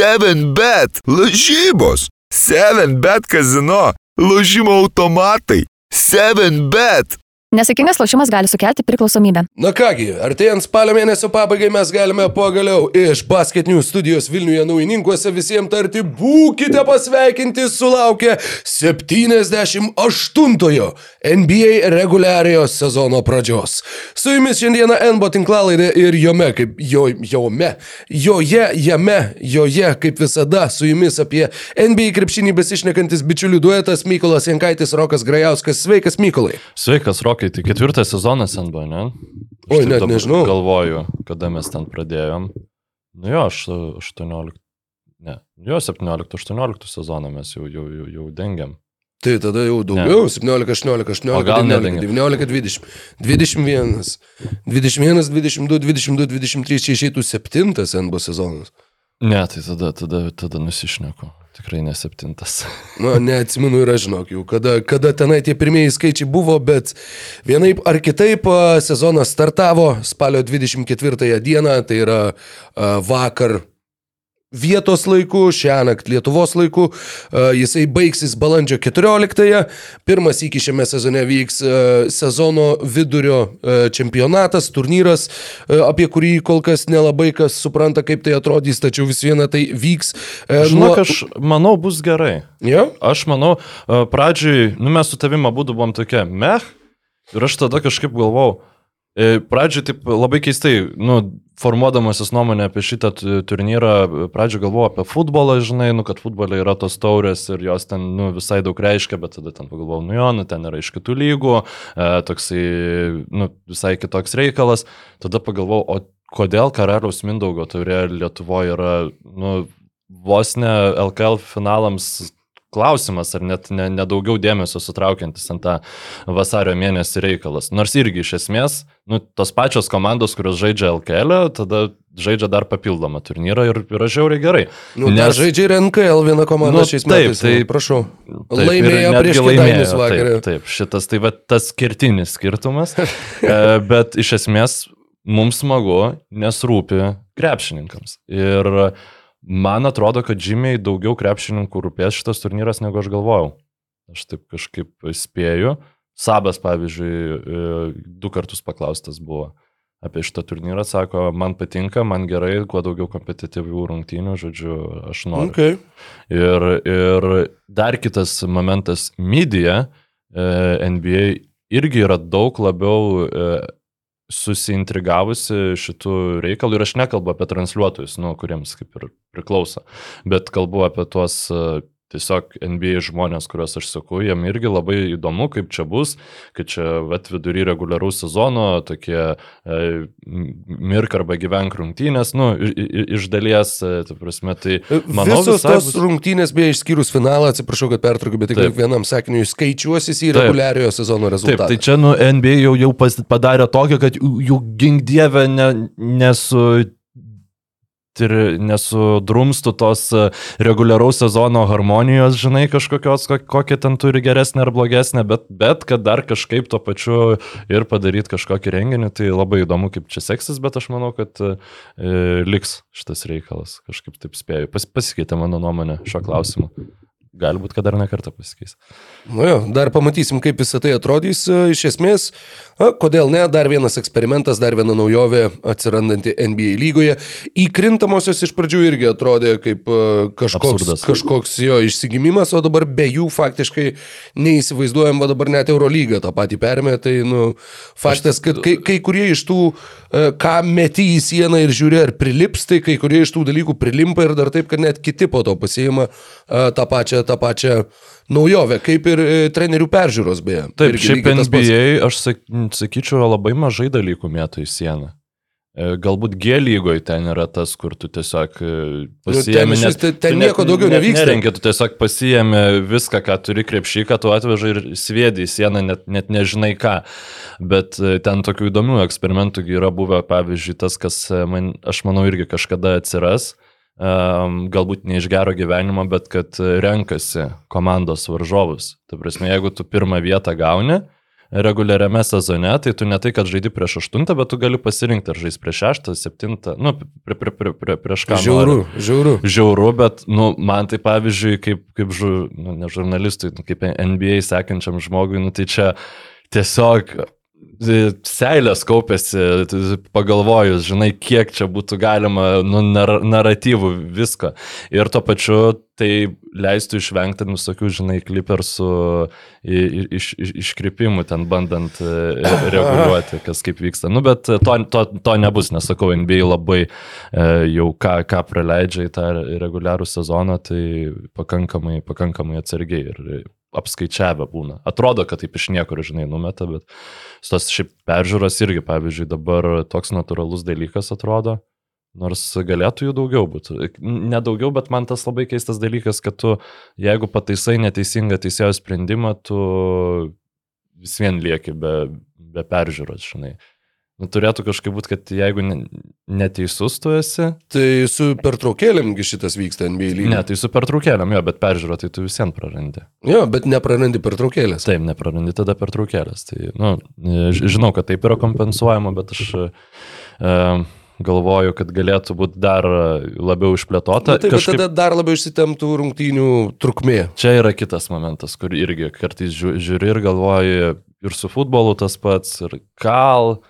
7bet, lažybos, 7bet kazino, lažymo automatai, 7bet. Nesėkmingas lošimas gali sukelti priklausomybę. Na kągi, artėjant spalio mėnesio pabaigai mes galime pagaliau iš basketinių studijos Vilniuje naujininkuose visiems tarti būkite pasveikinti sulaukę 78-ojo NBA reguliariojo sezono pradžios. Su jumis šiandieną NBO tinklalaidė ir jome, kaip jo, jome, joje, jame, joje, kaip visada, su jumis apie NBA krepšinį besišnekantis bičiulių duetas Mykolas Jankaitis, Rokas Grajauskas. Sveikas, Mykolai. Sveikas, Rokai, tai ketvirtas sezonas NBA, ne? Aš Oi, net nežinau. Galvoju, kada mes ten pradėjom. Nu jo, aš 18. Ne, jo, 17-18 sezoną mes jau, jau, jau, jau dengiam. Tai tada jau daugiau, 17, 18, 18, O gal 19, nedengia? 19, 20, 21, 21, 22, 22, 23, čia išeitų septintas NBA sezonas. Ne, tai tada, tada, tada nusišneku. Tikrai ne septintas. Na, neatsimenu ir aš žinok jau, kada, kada tenai tie pirmieji skaičiai buvo, bet vienaip ar kitaip sezonas startavo spalio 24 dieną, tai yra vakar vietos laiku, šią naktį Lietuvos laiku, a, jisai baigsis balandžio 14-ąją, pirmas iki šiame sezone vyks a, sezono vidurio a, čempionatas, turnyras, apie kurį kol kas nelabai kas supranta, kaip tai atrodys, tačiau vis viena tai vyks. Žinok, aš manau, bus gerai. Jo? Aš manau, pradžioj, nu mes su tavim abu buvom tokie, meh, ir aš tada kažkaip galvau, e, pradžioj taip labai keistai, nu, formuodamasis nuomonę apie šitą tu- turnyrą, pradžioj galvojau apie futbolą, žinai, nu, kad futbole yra tos taurės ir jos ten, nu, visai daug reiškia, bet tada ten pagalvojau, nu jo, nu, ten yra iš kitų lygų, e, toksai, nu, visai kitoks reikalas. Tada pagalvojau, o kodėl karaliaus Mindaugo taurė Lietuvoje yra, nu, vos ne LKL finalams klausimas, ar net ne, ne daugiau dėmesio sutraukiantis ant tą vasario mėnesį reikalas. Nors irgi iš esmės, nu, tos pačios komandos, kurios žaidžia LKL, tada žaidžia dar papildomą turnyrą ir yra žiauriai gerai. Nu, Nes žaidžia ir NKL viena komanda Nu, šiais taip, metais. tai- Tai prašau. Taip, Laimėjo prieš laimėjo, Kėdainius vakar. Taip, taip, šitas tai va tas skirtinis skirtumas. E, bet iš esmės mums smagu, nes rūpi krepšininkams. Ir man atrodo, kad žymiai daugiau krepšininkų rūpės šitas turnyras, negu aš galvojau. Aš taip kažkaip spėju. Sabas, pavyzdžiui, e, du kartus paklaustas buvo apie šitą turnyrą, sako, man patinka, man gerai, kuo daugiau kompetityvių rungtynių, žodžiu, aš noriu. Okay. Ir, ir dar kitas momentas, media e, NBA irgi yra daug labiau e, susiintrigavusi šitų reikalų ir aš nekalbu apie transliuotojus, nu, kuriems kaip ir priklauso, bet kalbu apie tuos tiesiog NBA žmonės, kuriuos aš sakau, jiem irgi labai įdomu, kaip čia bus, kad čia vat, vidury reguliaraus sezono tokie e, mirk arba gyvenk rungtynės, nu, iš dalies, e, ta prasme, tai manau, Visos tos bus- rungtynės, beje, išskyrus finalą, atsiprašau, kad pertraukiu, bet tik Taip. vienam sakiniui skaičiuosis į Taip. reguliariojo sezono Taip, rezultatą. tai čia nu, NBA jau, jau padarė tokią, kad jų jų gink dievę ne, nesu, ir nesudrumstų tos e, reguliaraus sezono harmonijos, žinai, kažkokios, ko- kokią ten turi geresnę ar blogesnę, bet, bet kad dar kažkaip tuo pačiu ir padaryti kažkokį renginį, tai labai įdomu, kaip čia seksis, bet aš manau, kad e, liks šitas reikalas, kažkaip taip spėju. Pas, pasikeitė mano nuomonė šio klausimu. Galbūt, kad dar ne kartą pasikeis. Nu jo, dar pamatysim, kaip visą tai atrodys. e, Iš esmės, a, kodėl ne, dar vienas eksperimentas, dar viena naujovė atsirandanti NBA lygoje. Įkrintamosios iš pradžių irgi atrodė kaip e, kažkoks, Absurdas. kažkoks jo išsigimimas, o dabar be jų faktiškai neįsivaizduojam, va dabar net Eurolyga tą patį permė. Tai, nu, faktas, kad kai, kai kurie iš tų, e, ką meti į sieną ir žiūri, ar prilips, tai kai kurie iš tų dalykų prilimpa ir dar taip, kad net kiti po to pasiima tą pačią, tą pačią naujovę, kaip ir e, trenerių peržiūros beje. Taip, Irgi šiaip. NBA, aš sak, sakyčiau, labai mažai dalykų mėtų į sieną. E, Galbūt G lygoje ten yra tas, kur tu tiesiog e, pasiemi. Nu, išvis net- ten- ten net- nieko daugiau net nevyksta. Nerengi, tu tiesiog pasiemi viską, ką turi krepšį, ką tu atvežai ir sviedi į sieną, net, net nežinai ką. Bet ten tokių įdomių eksperimentų yra buvę, pavyzdžiui, tas, kas, man, aš manau, irgi kažkada atsiras. Um, galbūt ne iš gero gyvenimo, bet kad renkasi komandos varžovus. Tai prasme, jeigu tu pirmą vietą gauni, reguliariame sezone, tai tu ne tai, kad žaidi prieš aštuntą, bet tu gali pasirinkti, ar žais prieš šeštą, septintą, nu, prie, prie, prie, prie, prieš ką. Žiauru, nori. žiauru. Žiauru, bet, nu, man tai pavyzdžiui, kaip, kaip žu, nu, ne žurnalistui, nu, kaip NBA sekančiam žmogui, nu, tai čia tiesiog seilės kaupėsi, pagalvojus, žinai, kiek čia būtų galima, nu, nar naratyvų, visko. Ir tuo pačiu tai leistų išvengti visokių, žinai, klipersų iš, iš, iškrypimų, ten bandant e, reguliuoti, kas kaip vyksta. Nu, bet to, to, to nebus, nesakau, NBA labai e, jau ką, ką praleidžia į tą reguliarų sezoną, tai pakankamai, pakankamai atsargiai. Ir apskaičiavę būna. Atrodo, kad taip iš niekur, žinai, numeta, bet tos šiaip peržiūros irgi, pavyzdžiui, dabar toks natūralus dalykas atrodo, nors galėtų jų daugiau būti. Ne daugiau, bet man tas labai keistas dalykas, kad tu, jeigu pataisai neteisingą teisėjo sprendimą, tu vis vien lieki be, be peržiūros, žinai. Nu, turėtų kažkaip būti, kad jeigu neteisus tu esi. Tai su pertraukėlėmgi šitas vyksta NBA lygiai. Ne, tai su pertraukėlėm, jo, bet peržiūro tai tu visiems prarandi. Jo, bet neprarandi pertraukėlės. Taip, neprarandi tada pertraukėlės. Tai, nu, žinau, kad taip yra kompensuojama, bet aš e, galvoju, kad galėtų būti dar labiau išplėtota. Na, taip, kažkaip... tada dar labiau išsitemtų rungtynių trukmė. Čia yra kitas momentas, kur irgi kartais žiūri ir galvoji ir su futbolu tas pats, ir kal.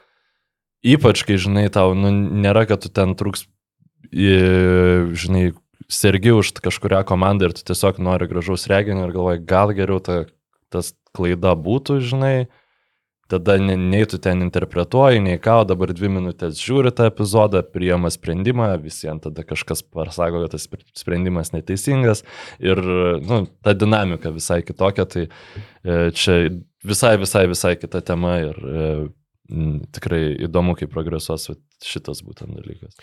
Ypač, kai, žinai, tau nu, nėra, kad tu ten truks, žinai, sergi už kažkuria komanda ir tu tiesiog nori gražaus reginio ir galvoji, gal geriau ta, tas klaida būtų, žinai, tada nei tu ten interpretuoji, nei ką, dabar dvi minutės žiūri tą epizodą, priema sprendimą, visiems tada kažkas pasako, kad tas sprendimas neteisingas ir, nu, ta dinamika visai kitokia, tai e, čia visai, visai, visai kita tema ir e, tikrai įdomu, kaip progresuos šitas būtent dalykas.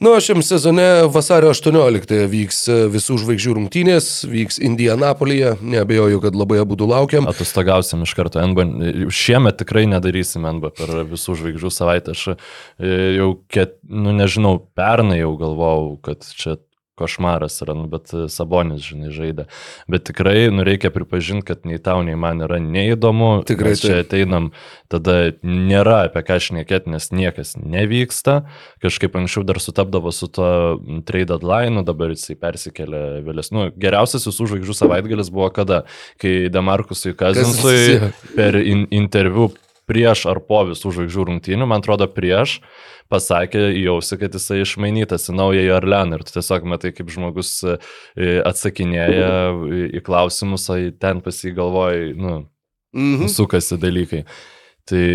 Nu, šiam sezone vasario 18 vyks e, visų žvaigždžių rungtynės, vyks Indianapolyje, neabejoju, kad labai abu laukiam. Atostogausim iš karto NBA. Šiemet tikrai nedarysim NBA per visų žvaigždžių savaitę. Aš e, jau, ket, nu nežinau, pernai jau galvojau, kad čia košmaras yra, nu, bet e, Sabonis, žinai, žaidė. Bet tikrai, nu, reikia pripažinti, kad nei tau, nei man yra neįdomu. Tikrai čia ateinam, tada nėra apie ką šnekėti, nes niekas nevyksta. Kažkaip anksčiau dar sutapdavo su to trade deadline, dabar jisai persikėlė vėlesniu. Nu, geriausias visų žvaigždžių savaitgalis buvo kada, kai Demarkusui Kazinsui per in interviu prieš ar po visų žvaigždžių rungtynių, man atrodo prieš, pasakė į ausį, kad jisai išmainytas į naująjį Orleaną ir tu tiesiog matai, kaip žmogus e, atsakinėja į klausimus, o ten pasigalvoja, nu, mhm. sukasi dalykai. Tai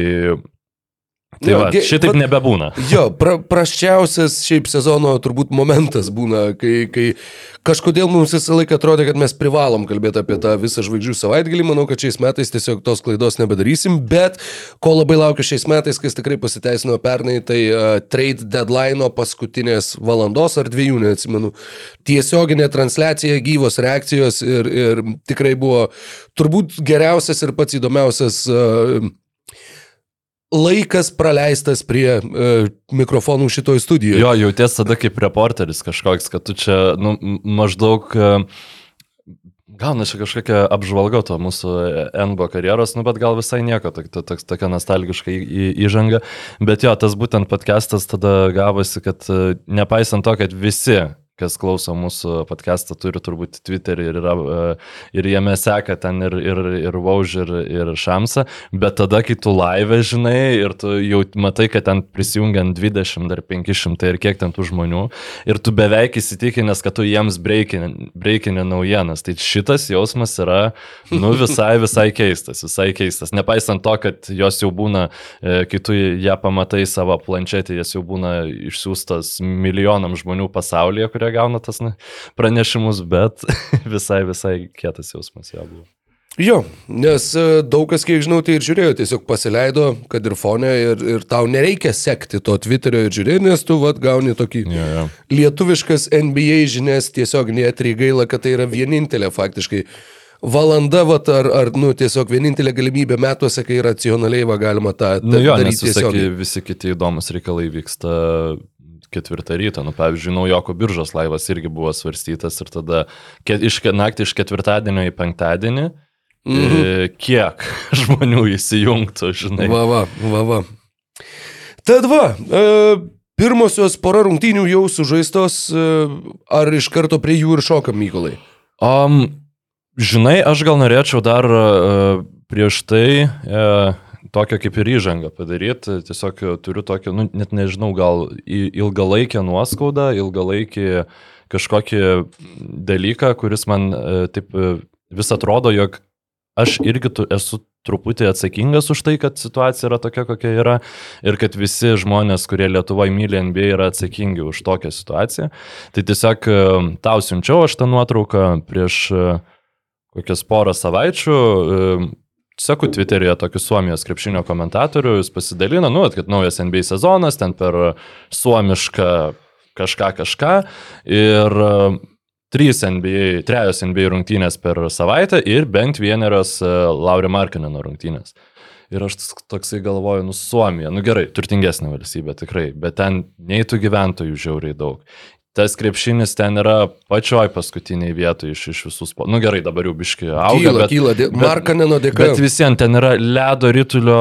Tai jo, va, šitaip nebebūna. Jo, pra, praščiausias šiaip sezono turbūt momentas būna, kai, kai kažkodėl mums visą laiką atrodė, kad mes privalom kalbėti apie tą visą žvaigždžių savaitgalį. Manau, kad šiais metais tiesiog tos klaidos nebedarysim, bet ko labai laukiu šiais metais, kas tikrai pasiteisino pernai, tai uh, trade deadline paskutinės valandos ar dviejų, neatsimenu. Tiesioginė transliacija, gyvos reakcijos ir, ir tikrai buvo turbūt geriausias ir pats įdomiausias uh, laikas praleistas prie e, mikrofonų šitoj studijoje. Jo, jauties tada kaip reporteris kažkoks, kad tu čia nu, maždaug... E, Gauna čia kažkokia apžvalga to mūsų NBO karjeros, nu bet gal visai nieko, tokia nostalgiška įžanga. Bet jo, tas būtent podcastas tada gavosi, kad e, nepaisant to, kad visi kas klauso mūsų podcastą, turi turbūt Twitterį ir, yra, e, ir jame seka ten ir, ir, ir Vauž, ir, ir Šamsa, bet tada, kai tu live žinai ir tu jau matai, kad ten prisijungiant 20 ar 500 ir kiek ten tų žmonių, ir tu beveik įsitikinęs, kad tu jiems breikinė naujienas, tai šitas jausmas yra, nu, visai, visai keistas, visai keistas. Nepaisant to, kad jos jau būna, e, kai tu ją pamatai savo planšetį, jas jau būna išsiųstas milijonam žmonių pasaulyje, kurie gauna tas na, pranešimus, bet visai, visai kietas jausmas jo buvo. Jo, nes e, daug kas, kiek žinau, tai ir žiūrėjo, tiesiog pasileido, kad ir fone, ir, ir tau nereikia sekti to Twitterio ir žiūrėti, nes tu vat, gauni tokį jo, jo. lietuviškas NBA žinias tiesiog neatry gaila, kad tai yra vienintelė faktiškai valanda, vat, ar, ar nu, tiesiog vienintelė galimybė metuose, kai racionaliai va, galima tą nu, jo, daryti. Tiesiog visi kiti įdomus reikalai vyksta ketvirtą ryto. Nu, pavyzdžiui, naujoko biržos laivas irgi buvo svarstytas ir tada ke, iš, naktį iš ketvirtadienio į penktadienį Mhm. e, kiek žmonių įsijungtų, žinai. Va, va, va, va. Tad va, e, pirmosios pora rungtynių jau sužaistos, e, ar iš karto prie jų ir šokam, Mykolai? Um, žinai, aš gal norėčiau dar uh, prieš tai uh, tokią kaip ir įžangą padaryti. Tiesiog turiu tokią, nu, net nežinau, gal ilgalaikę nuoskaudą, ilgalaikį kažkokį dalyką, kuris man uh, taip uh, vis atrodo, jog aš irgi tu, esu truputį atsakingas už tai, kad situacija yra tokia, kokia yra ir kad visi žmonės, kurie Lietuvoje myli NBA, yra atsakingi už tokią situaciją. Tai tiesiog e, tau siunčiau aš tą nuotrauką prieš e, kokias porą savaičių. Seku Twitter'yje tokį Suomijos krepšinio komentatorių, jis pasidalino, nu, kad naujas NBA sezonas, ten per suomišką kažką kažką. Ir e, trys NBA, trejos NBA rungtynės per savaitę ir bent vienerios e, Lauri Markineno rungtynės. Ir aš toksai galvoju, nu Suomija, nu gerai, turtingesnė valstybė tikrai, bet ten nei tų gyventojų žiauriai daug. Tas krepšinis ten yra pačioj paskutiniai vietoje iš, iš visų sportų. Nu gerai, dabar jau biški auga. Kyla, bet, kyla, dė- Markaneno dėka. Bet visiems ten yra ledo rytulio,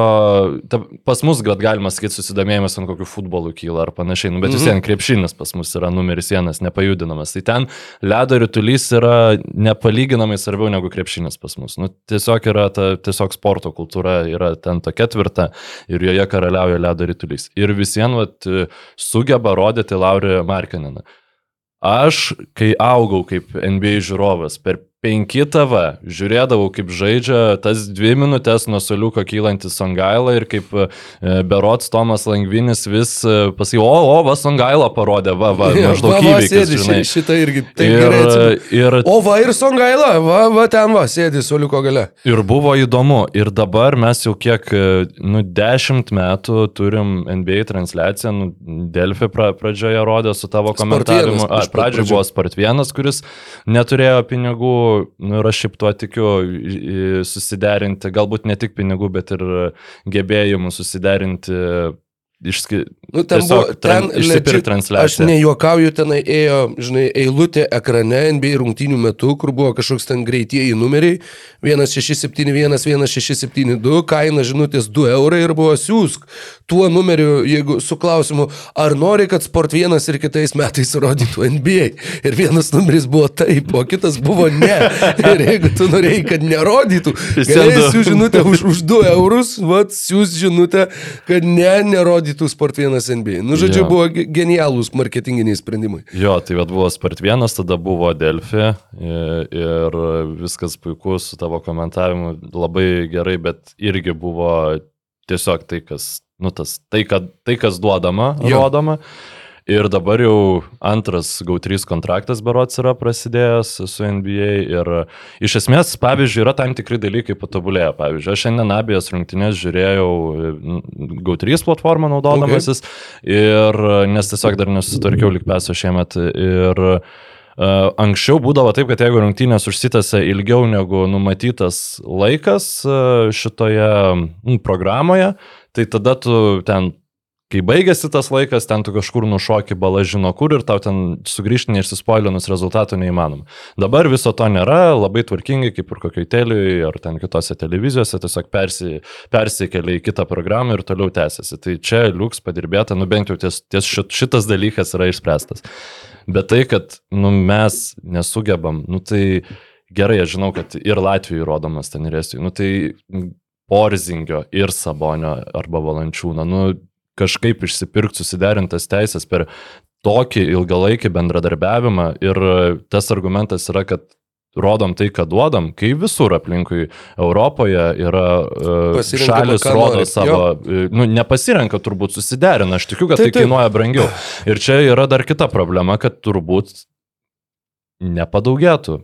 ta, pas mus, gal galima sakyti, susidomėjimas ant kokių futbolų kyla ar panašiai, nu, bet Mhm. vis vien krepšinis pas mus yra numeris vienas, nepajudinamas. Tai ten ledo rytulys yra nepalyginamai svarbiau negu krepšinis pas mus. Nu, tiesiog yra ta tiesiog sporto kultūra, yra ten tokia tvirta ir joje karaliauja ledo rytulys. Ir visiems sugeba rodyti Laurį Markaniną. Aš, kai augau kaip NBA žiūrovas, per 5 TV žiūrėdavau, kaip žaidžia tas dvi minutės nuo soliuko kylantis Songaila ir kaip e, Berots Tomas Langvinis vis e, pasakė, o, o, va, Songaila parodė, va, va, maždaug va, va, įvykis, sėdi, žinai. ši- šitą irgi taip Ir, gerai atsimenu. ir, O va ir Songaila, va, va ten va, sėdi soliuko gale. ir buvo įdomu. Ir dabar mes jau kiek, e, nu, dešimt metų turim NBA transliaciją, nu, Delfi pra, pradžioje rodė su tavo pat pradžioje buvo Spart vienas, kuris neturėjo pinigų, nu, ir aš šiaip tuo tikiu susiderinti, galbūt ne tik pinigų, bet ir gebėjimų susiderinti. Išski... Nu, ten Tiesiog buvo, ten tran- išsipirkt legit- transliaciją. Aš nejuokauju, tenai ėjo, žinai, eilutė ekrane NBA rungtynių metu, kur buvo kažkoks ten greitieji numeriai, 1671, 1672, kaina žinutės 2 eurai ir buvo siūsk tuo numeriu, jeigu su klausimu, ar nori, kad Sport 1 ir kitais metais rodytų NBA. Ir vienas numeris buvo taip, o kitas buvo ne. Ir jeigu tu norėjai, kad nerodytų, galėjai siūsti žinutę už, už 2 eurus, vad siūs žinutę, kad ne, nerodytų Sport 1 NBA. Nu, žodžiu, Jo. buvo ge- genialūs marketinginiai sprendimai. Jo, tai vad buvo Spart 1, tada buvo Delfi ir viskas puiku su tavo komentavimu, labai gerai, bet irgi buvo tiesiog tai, kas, nu, tas, tai, kad, tai kas duodama, Jo. jo. Ir dabar jau antras GAU3 kontraktas berots yra prasidėjęs su NBA ir iš esmės, pavyzdžiui, yra tam tikri dalykai patobulėję. Pavyzdžiui, aš šiandien abiejas rungtynės žiūrėjau GAU3 platformą naudodamasis okay. ir nes tiesiog dar nesusitvarkiau likpeso šiemet ir Uh, anksčiau būdavo taip, kad jeigu rungtynės užsitęsia ilgiau negu numatytas laikas uh, šitoje programoje, tai tada tu ten kai baigėsi tas laikas, ten tu kažkur nušoki balą žino kur ir tau ten sugrįžti neišsispoilinus rezultatų neįmanoma. Dabar viso to nėra, labai tvarkingai, kaip ir kokioj teliui ar ten kitose televizijose, tiesiog persi, persikelia į kitą programą ir toliau tęsiasi. Tai čia liuks padirbėta, nu bent jau ties, ties šit, šitas dalykas yra išspręstas. Bet tai, kad nu, mes nesugebam, nu tai gerai, aš žinau, kad ir Latvijai rodomas ten ir Estijai, nu tai Porzingio ir Sabonio arba Valančiūno, nu kažkaip išsipirkti susiderintas teisės per tokį ilgalaikį bendradarbiavimą ir tas argumentas yra, kad rodom tai, ką duodam, kai visur aplinkui Europoje yra uh, Pasirenkama, šalis rodo savo, uh, nu, nepasirenka turbūt susiderina, aš tikiu, kad Taip, tai taip. kainuoja brangiau. Ir čia yra dar kita problema, kad turbūt nepadaugėtų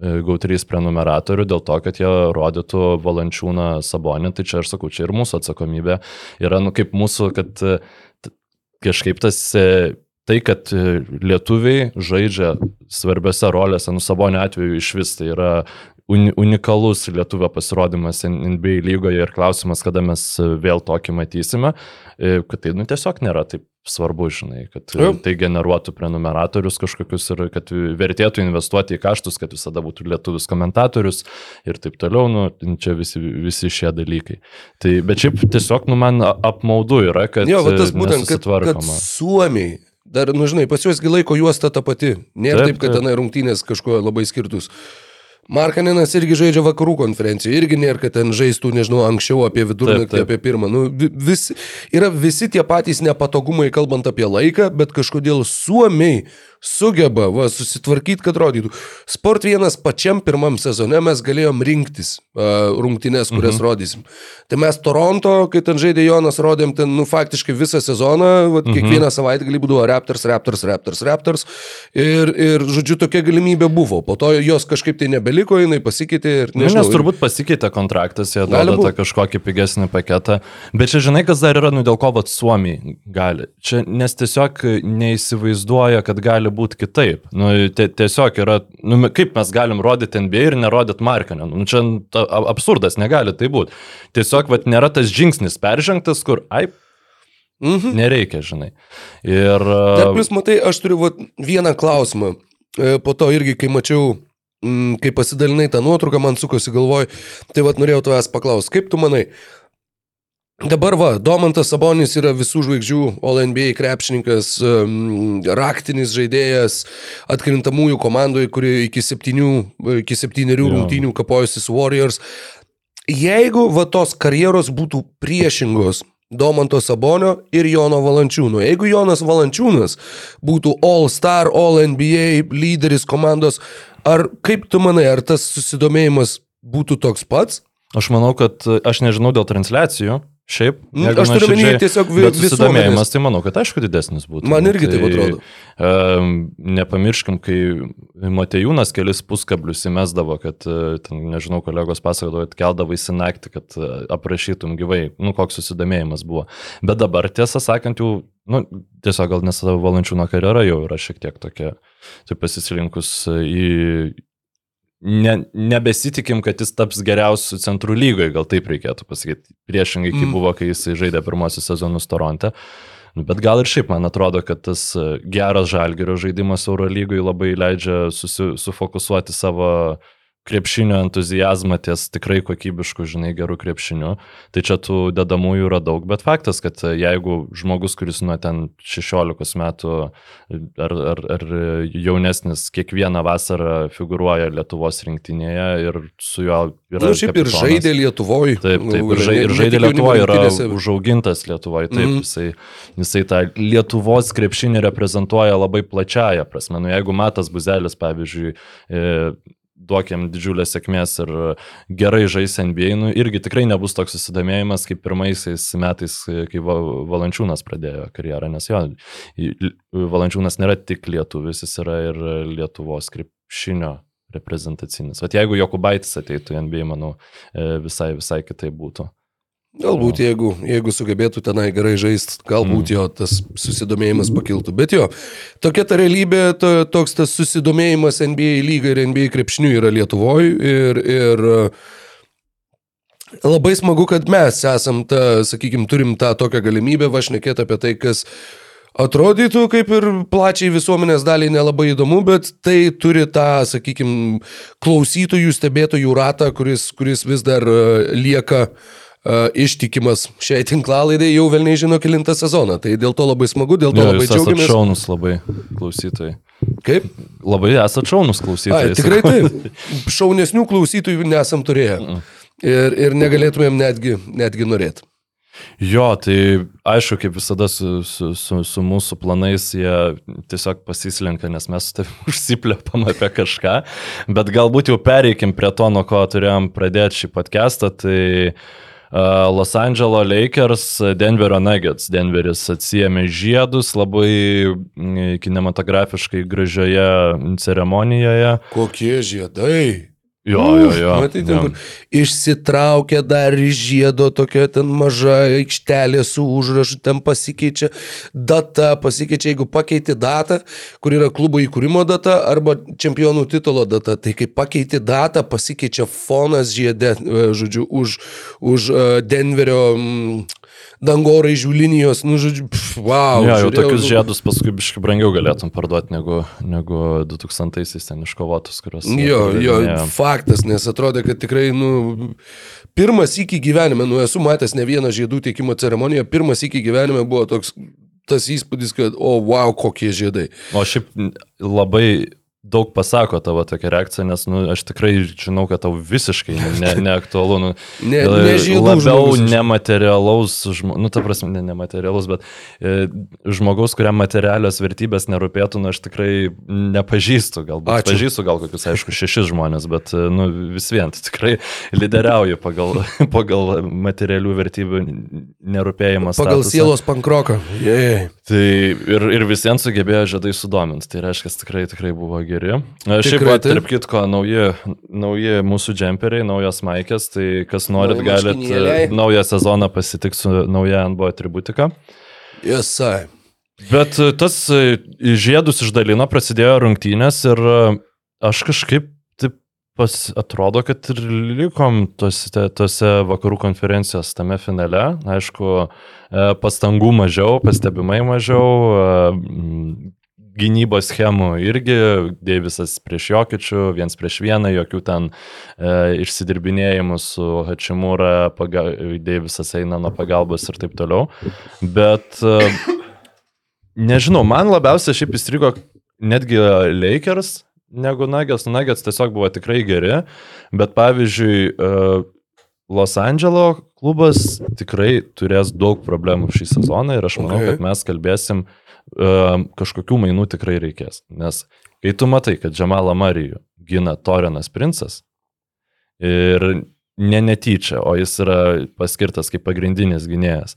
e, GAU3 prenumeratorių dėl to, kad jie rodytų valančiūną Sabonį, tai čia aš sakau, čia ir mūsų atsakomybė yra, nu, kaip mūsų, kad e, kažkaip tas e, tai, kad lietuviai žaidžia svarbiose rolėse, nu Sabonio atveju iš vis tai yra uni, unikalus lietuvio pasirodymas NBA lygoje ir klausimas, kada mes vėl tokį matysime, e, kad tai nu, tiesiog nėra taip svarbu, žinai, kad Jo. tai generuotų prenumeratorius kažkokius ir kad vertėtų investuoti į kaštus, kad visada būtų lietuvis komentatorius ir taip toliau, nu, čia visi, visi šie dalykai. Tai, bet šiaip tiesiog, nu, man apmaudu yra, kad Jo, tas e, būtent, kad, kad. Suomiai, dar, nu žinai, pas juosgi laiko juosta ta pati. Nėra Taip, taip, kad taip. tenai rungtynės kažkuo labai skirtus. Markaninas irgi žaidžia vakarų konferencijoje, irgi nėra, kad ten žaistų, nežinau, anksčiau apie vidurnaktį, apie pirmą. Nu, vi- vis, yra visi tie patys nepatogumai, kalbant apie laiką, bet kažkodėl suomiai sugeba va, susitvarkyti, kad rodytų. Sport vienas pačiam pirmam sezone mes galėjom rinktis uh, rungtynės, kurias mhm. rodysim. Tai mes Toronto, kai ten žaidė Jonas, rodėm ten, nu, faktiškai visą sezoną, va, mhm. kiekvieną savaitgalį būdavo Raptors, Raptors, Raptors, Raptors. Ir, ir, žodžiu, tokia galimybė buvo. Po to jos kažkaip tai nebeliko, jinai pasikeitė ir Nu, nežinau. nes turbūt pasikeitė kontraktas, jie Gali duoda kažkokį pigesnį paketą. Bet čia žinai, kas dar yra, nu dėl ko vat Suomiai gali. Čia nes tiesiog neįsivaizduoja, kad gali būti kitaip. Nu, tie- tiesiog yra, nu, kaip mes galim rodyti NBA ir nerodyti Markinio. Nu, čia ta, absurdas, negali tai būti. Tiesiog vat nėra tas žingsnis peržengtas, kur, ai, Mhm. nereikia, žinai. Ir... Dar plus, matai, aš turiu vat, vieną klausimą. E, Po to irgi, kai mačiau, mm, kai pasidalinai tą nuotrauką, man sukosi galvoj, tai vad norėjau tavęs paklausti, kaip tu manai? Dabar va, Domantas Sabonis yra visų žvaigždžių All NBA krepšininkas, raktinis žaidėjas, atkrintamųjų komandoje, kuri iki, septynių, iki septyniarių Jo. rungtynių kapojusi su Warriors. Jeigu va tos karjeros būtų priešingos Domanto Sabonio ir Jono Valančiūno, jeigu Jonas Valančiūnas būtų All Star, All NBA lyderis komandos, ar kaip tu manai, ar tas susidomėjimas būtų toks pats? Aš manau, kad aš nežinau dėl transliacijų. Šiaip, jeigu aš turiu nuoširdžiai, tiesiog vi- bet susidomėjimas, tai manau, kad aišku didesnis būtų. Man irgi tai, taip atrodo. Um, nepamirškim, kai Matejūnas kelis puskablius įmesdavo, kad, e, ten, nežinau, kolegos pasakodavo, kad keldavo į naktį, kad e, aprašytum gyvai, nu, koks susidomėjimas buvo. Bet dabar, tiesą sakant, jau, nu, tiesiog gal nes valančiūno karjera jau yra šiek tiek tokia, tai pasislinkus į ne, nebesitikim, kad jis taps geriausiu centrų lygoje, gal taip reikėtų pasakyti. Priešingai, kaip Mm. buvo, kai jis žaidė pirmosius sezonus Toronte. Nu, Bet gal ir šiaip, man atrodo, kad tas e, geras žalgerio žaidimas Eurolygoje labai leidžia susi, sufokusuoti savo krepšinio entuzijazmą ties tikrai kokybišku, žinai, gerų krepšiniu. Tai čia tų dedamųjų yra daug, bet faktas, kad e, jeigu žmogus, kuris nuo ten 16 metų ar, ar, ar jaunesnis kiekvieną vasarą figūruoja Lietuvos rinktinėje ir su juo yra... Na, nu, šiaip ir kapitonas. žaidė Lietuvoje. Taip, taip, ir, žai, ir žaidė Lietuvoje, yra užaugintas Lietuvoje, taip, mm. jisai, jisai tą Lietuvos krepšinį reprezentuoja labai plačiaja prasme. Nu, jeigu Matas Buzelis, pavyzdžiui, duokiam didžiulės sėkmės ir gerai žais NBA, nu, irgi tikrai nebus toks susidomėjimas kaip pirmaisiais metais, kai Va- Valančiūnas pradėjo karjerą, nes jo, Valančiūnas nėra tik lietuvis, jis yra ir Lietuvos krepšinio reprezentacinis. Vat jeigu Jokubaitis ateitų į NBA, manau, e, visai, visai kitai būtų. Galbūt jeigu, jeigu sugebėtų tenai gerai žaisti, galbūt mm. jo tas susidomėjimas pakiltų. Bet jo, tokia ta realybė, to, toks tas susidomėjimas NBA lygai ir NBA krepšiniui yra Lietuvoje. Ir, ir e, labai smagu, kad mes esam, ta, sakykime, turim tą tokią galimybę vašnekėti apie tai, kas atrodytų kaip ir plačiai visuomenės daliai nelabai įdomu, bet tai turi tą, sakykime, klausytojų, stebėtojų ratą, kuris, kuris vis dar e, lieka uh, ištikimas šiai tinklalaidai jau vėl nežino kilintą sezoną. Tai dėl to labai smagu, dėl to Jo, labai jūs džiaugiamės. šaunus labai klausytojai. Kaip? Labai esat šaunus Ai, klausytojai. tikrai sakau. taip. Šaunesnių klausytojų nesam turėję. Ir, ir negalėtumėm netgi, netgi norėti. Jo, tai aišku, kaip visada su, su, su, su mūsų planais jie tiesiog pasislenka, nes mes tavimi užsiplėpam apie kažką, bet galbūt jau pereikim prie to, nuo ko turėjom pradėti šį podcastą. Tai uh, Los Angeles Lakers, Denverio Nuggets. Denveris atsijėmė žiedus labai mm, kinematografiškai gražioje ceremonijoje. Kokie žiedai? Jo, jo, jo. Matai, ten, kur išsitraukia dar iš žiedo tokia ten maža aikštelė su užrašu, ten pasikeičia data, pasikeičia, jeigu pakeiti datą, kur yra klubo įkūrimo data arba čempionų titulo data, tai kai pakeiti datą, pasikeičia fonas žiedė, e, žodžiu, už, už e, Denverio mm, dangoraižių linijos, nu, žodžiu, pf, wow. Ja, jau žiūrėjau, tokius nu, žiedus paskui biškai brangiau galėtum parduoti negu, negu 2000-aisiais ten iškovotus, kuriuos. Jo, jo, pardavinėjo. faktas, nes atrodė, kad tikrai, nu, pirmas iki gyvenime, nu, esu matęs ne vieną žiedų teikimo ceremoniją, pirmas iki gyvenime buvo toks tas įspūdis, kad, o, wow, kokie žiedai. O šiaip labai daug pasako tavo tokia reakcija, nes nu, aš tikrai žinau, kad tau visiškai ne, neaktualu. Nu, Ne- gal ne žiedų labiau žmogus nematerialaus, žmo, nu, ta prasme, ne nematerialaus, bet e, žmogaus, kuriam materialios vertybės nerūpėtų, nu, aš tikrai nepažįstu, galbūt Ačiū. pažįstu gal kokius, aišku, šešis žmonės, bet e, nu, vis vien tai tikrai lyderiauju pagal, pagal materialių vertybių nerūpėjimą. Pagal statusą. sielos pankroką. Jei. Tai ir, ir visiems sugebėjo žiedai sudominti, tai reiškia, tikrai, tikrai buvo geri. Šiaip, Tikrai va, taip. tarp kitko, nauji, nauji mūsų džemperiai, naujos maikės, tai kas norit, Nauji galit marškinėliai. e, naują sezoną pasitikti su nauja NBO atributika. Jisai. Bet e, tas e, žiedus išdalino, prasidėjo rungtynės ir e, aš kažkaip pas, atrodo, kad ir likom tose, tose vakarų konferencijos tame finale. Aišku, e, pastangų mažiau, pastebimai mažiau, e, gynybos schemų irgi, Deivisas prieš Jokičių, viens prieš vieną, jokių ten e, išsidirbinėjimų su Hačimūra, Deivisas eina nuo pagalbos ir taip toliau. Bet e, Nežinau, man labiausiai šiaip įstrigo netgi Lakers negu Nuggets. Nuggets tiesiog buvo tikrai geri, bet pavyzdžiui, e, Los Andželo klubas tikrai turės daug problemų šį sezoną ir aš manau, Okay. okay. kad mes kalbėsim, e, kažkokių mainų tikrai reikės. Nes kai tu matai, kad Džamalą Marijų gina Torinas Princas ir ne netyčia, o jis yra paskirtas kaip pagrindinis gynėjas.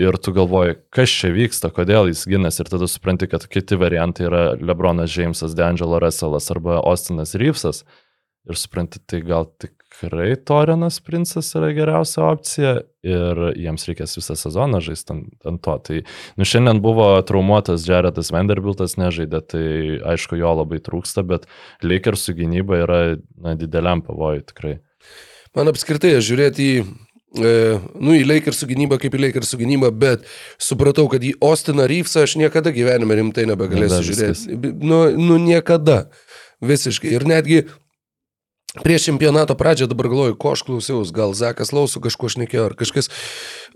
Ir tu galvoji, kas čia vyksta, kodėl jis ginasi ir tada supranti, kad kiti variantai yra Lebronas Džeimsas, D'Angelo Russellas arba Austinas Reevesas. Ir supranti, tai gal tikrai Torinas Princas yra geriausia opcija ir jiems reikės visą sezoną žaisti ant, ant to. Tai nu, šiandien buvo traumuotas Jaredas Vanderbiltas, nežaidė, tai aišku, jo labai trūksta, bet Lakersų gynyba yra na, dideliam pavojui tikrai. Man apskritai žiūrėti į, nu, į Lakersų gynybą kaip į Lakersų gynybą, bet supratau, kad į Austiną Reevesą aš niekada gyvenime rimtai nebegalėsiu viskas. žiūrėti. Nu, nu, niekada. Visiškai. Ir netgi prieš čempionato pradžią dabar galvoju, ko aš klausiausi, gal Zakas Lausų kažko šnekėjo, ar kažkas,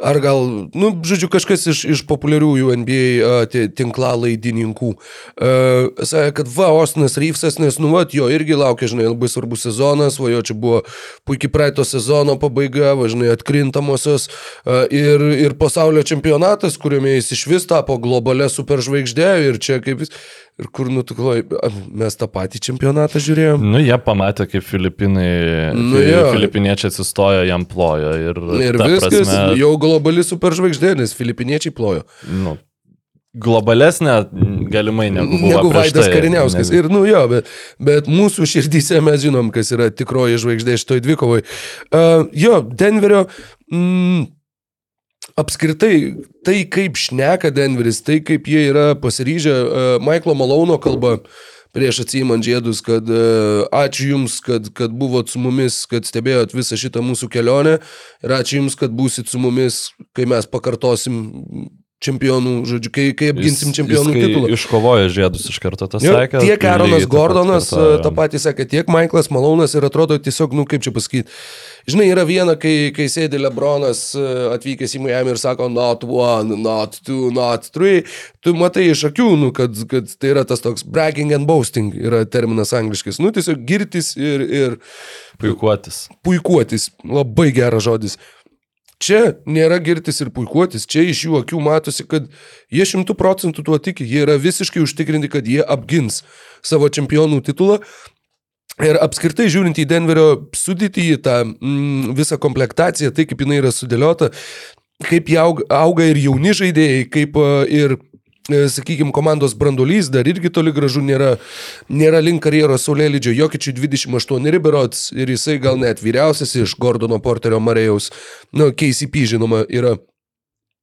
ar gal, nu, žodžiu, kažkas iš, iš populiariųjų NBA tinklalaidininkų. Uh, sakė, kad va, Ostinas Reevesas, nes, nu, va, jo irgi laukia, žinai, labai svarbus sezonas, va, jo čia buvo puikiai praeito sezono pabaiga, va, žinai, atkrintamosios uh, ir, ir pasaulio čempionatas, kuriame jis iš vis tapo globalė superžvaigždė ir čia kaip vis. Ir kur nutukloj, mes tą patį čempionatą žiūrėjom. Nu, jie pamatė, kaip Filipinai, Nu, nu, jo. filipiniečiai atsistojo, jam plojo. Ir, Ir viskas, prasme, jau globali superžvaigždė, nes filipiniečiai plojo. Nu, globalesnė galimai negu. Negu Vaidas tai. Kariniauskas. Negu- Ir, nu jo, bet, bet mūsų širdyse mes žinom, kas yra tikroji žvaigždė šitoj dvikovai. Uh, jo, Denverio. Mm, Apskritai, tai kaip šneka Denveris, tai kaip jie yra pasiryžę, uh, Maiklo Malauno kalba prieš atsijimant žiedus, kad uh, ačiū Jums, kad, kad buvot su mumis, kad stebėjot visą šitą mūsų kelionę ir ačiū Jums, kad būsit su mumis, kai mes pakartosim čempionų, žodžiu, kai, kai apginsim Jis- čempionų jis, titulą. Iškovojo žiedus iš karto Jo, sakė. tiek Aaronas Gordonas e, tą patį sakė, tiek Michaelas Malonas ir atrodo tiesiog, nu kaip čia pasakyti. Žinai, yra viena, kai, kai sėdi Lebronas e, atvykęs į Miami ir sako, not one, not two, not three. Tu matai iš akių, nu, kad, kad tai yra tas toks bragging and boasting, yra terminas angliškas. Nu, tiesiog girtis ir, ir Puikuotis. puikuotis. Labai geras žodis. Čia nėra girtis ir puikuotis, čia iš jų akių matosi, kad jie šimtų procentų tuo tiki, jie yra visiškai užtikrinti, kad jie apgins savo čempionų titulą. Ir apskritai žiūrint į Denverio sudėtį, į tą mm, visą komplektaciją, tai kaip jinai yra sudėliota, kaip auga, auga ir jauni žaidėjai, kaip a, ir sakykime, komandos brandolys dar irgi toli gražu nėra, nėra link karjeros saulėlydžio, Jokičiui 28 berots ir jisai gal net vyriausias iš Gordono Porterio Marėjaus, nu, KCP žinoma, yra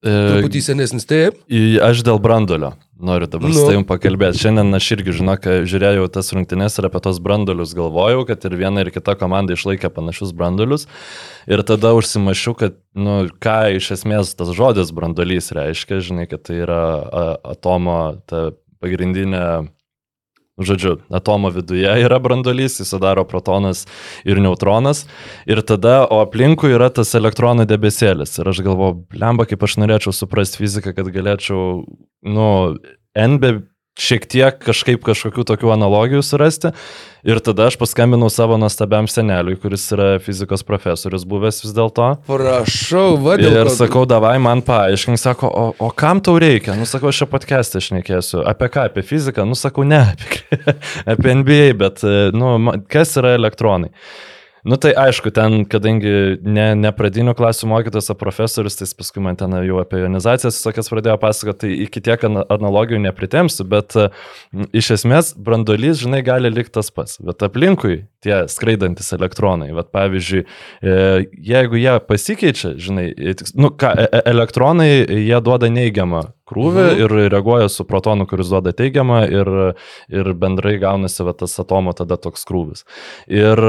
truputį senesnis, taip. Aš dėl brandolio noriu dabar Nu. su tavim pakalbėti. Šiandien aš irgi, žinok, žiūrėjau tas rungtynes ir apie tos brandolius galvojau, kad ir viena ir kita komanda išlaikė panašius brandolius. Ir tada užsimašiau, kad, nu, ką iš esmės tas žodis brandolys reiškia, žinai, kad tai yra atomo ta pagrindinė Žodžiu, atomo viduje yra brandolys, jis sudaro protonas ir neutronas. Ir tada, o aplinkui yra tas elektronų debesėlis. Ir aš galvoju, lemba, kaip aš norėčiau suprasti fiziką, kad galėčiau, nu, N be šiek tiek kažkaip kažkokių tokių analogijų surasti. Ir tada aš paskambinau savo nuostabiam seneliui, kuris yra fizikos profesorius buvęs vis dėlto. Prašau, vadinu. Ir sakau, davai man paaiškink, sako, o, o kam tau reikia? Nu, sakau, aš čia podcast'e šnekėsiu. Apie ką? Apie fiziką? Nu, sakau, ne, apie, apie NBA, bet, e, nu, kas yra elektronai? Nu tai aišku, ten, kadangi ne, ne pradinių klasių mokytojas, o profesorius, tai paskui man ten jau apie ionizacijas visokias pradėjo pasakoti, tai iki tiek ana- analogijų nepritemsiu, bet e, iš esmės brandolys, žinai, gali likti tas pats, bet aplinkui tie skraidantis elektronai, vat, pavyzdžiui, e, jeigu jie pasikeičia, žinai, e, nu ką, elektronai, jie duoda neigiamą krūvį Mhm. ir reaguoja su protonu, kuris duoda teigiamą ir, ir bendrai gaunasi va, tas atomo tada toks krūvis. Ir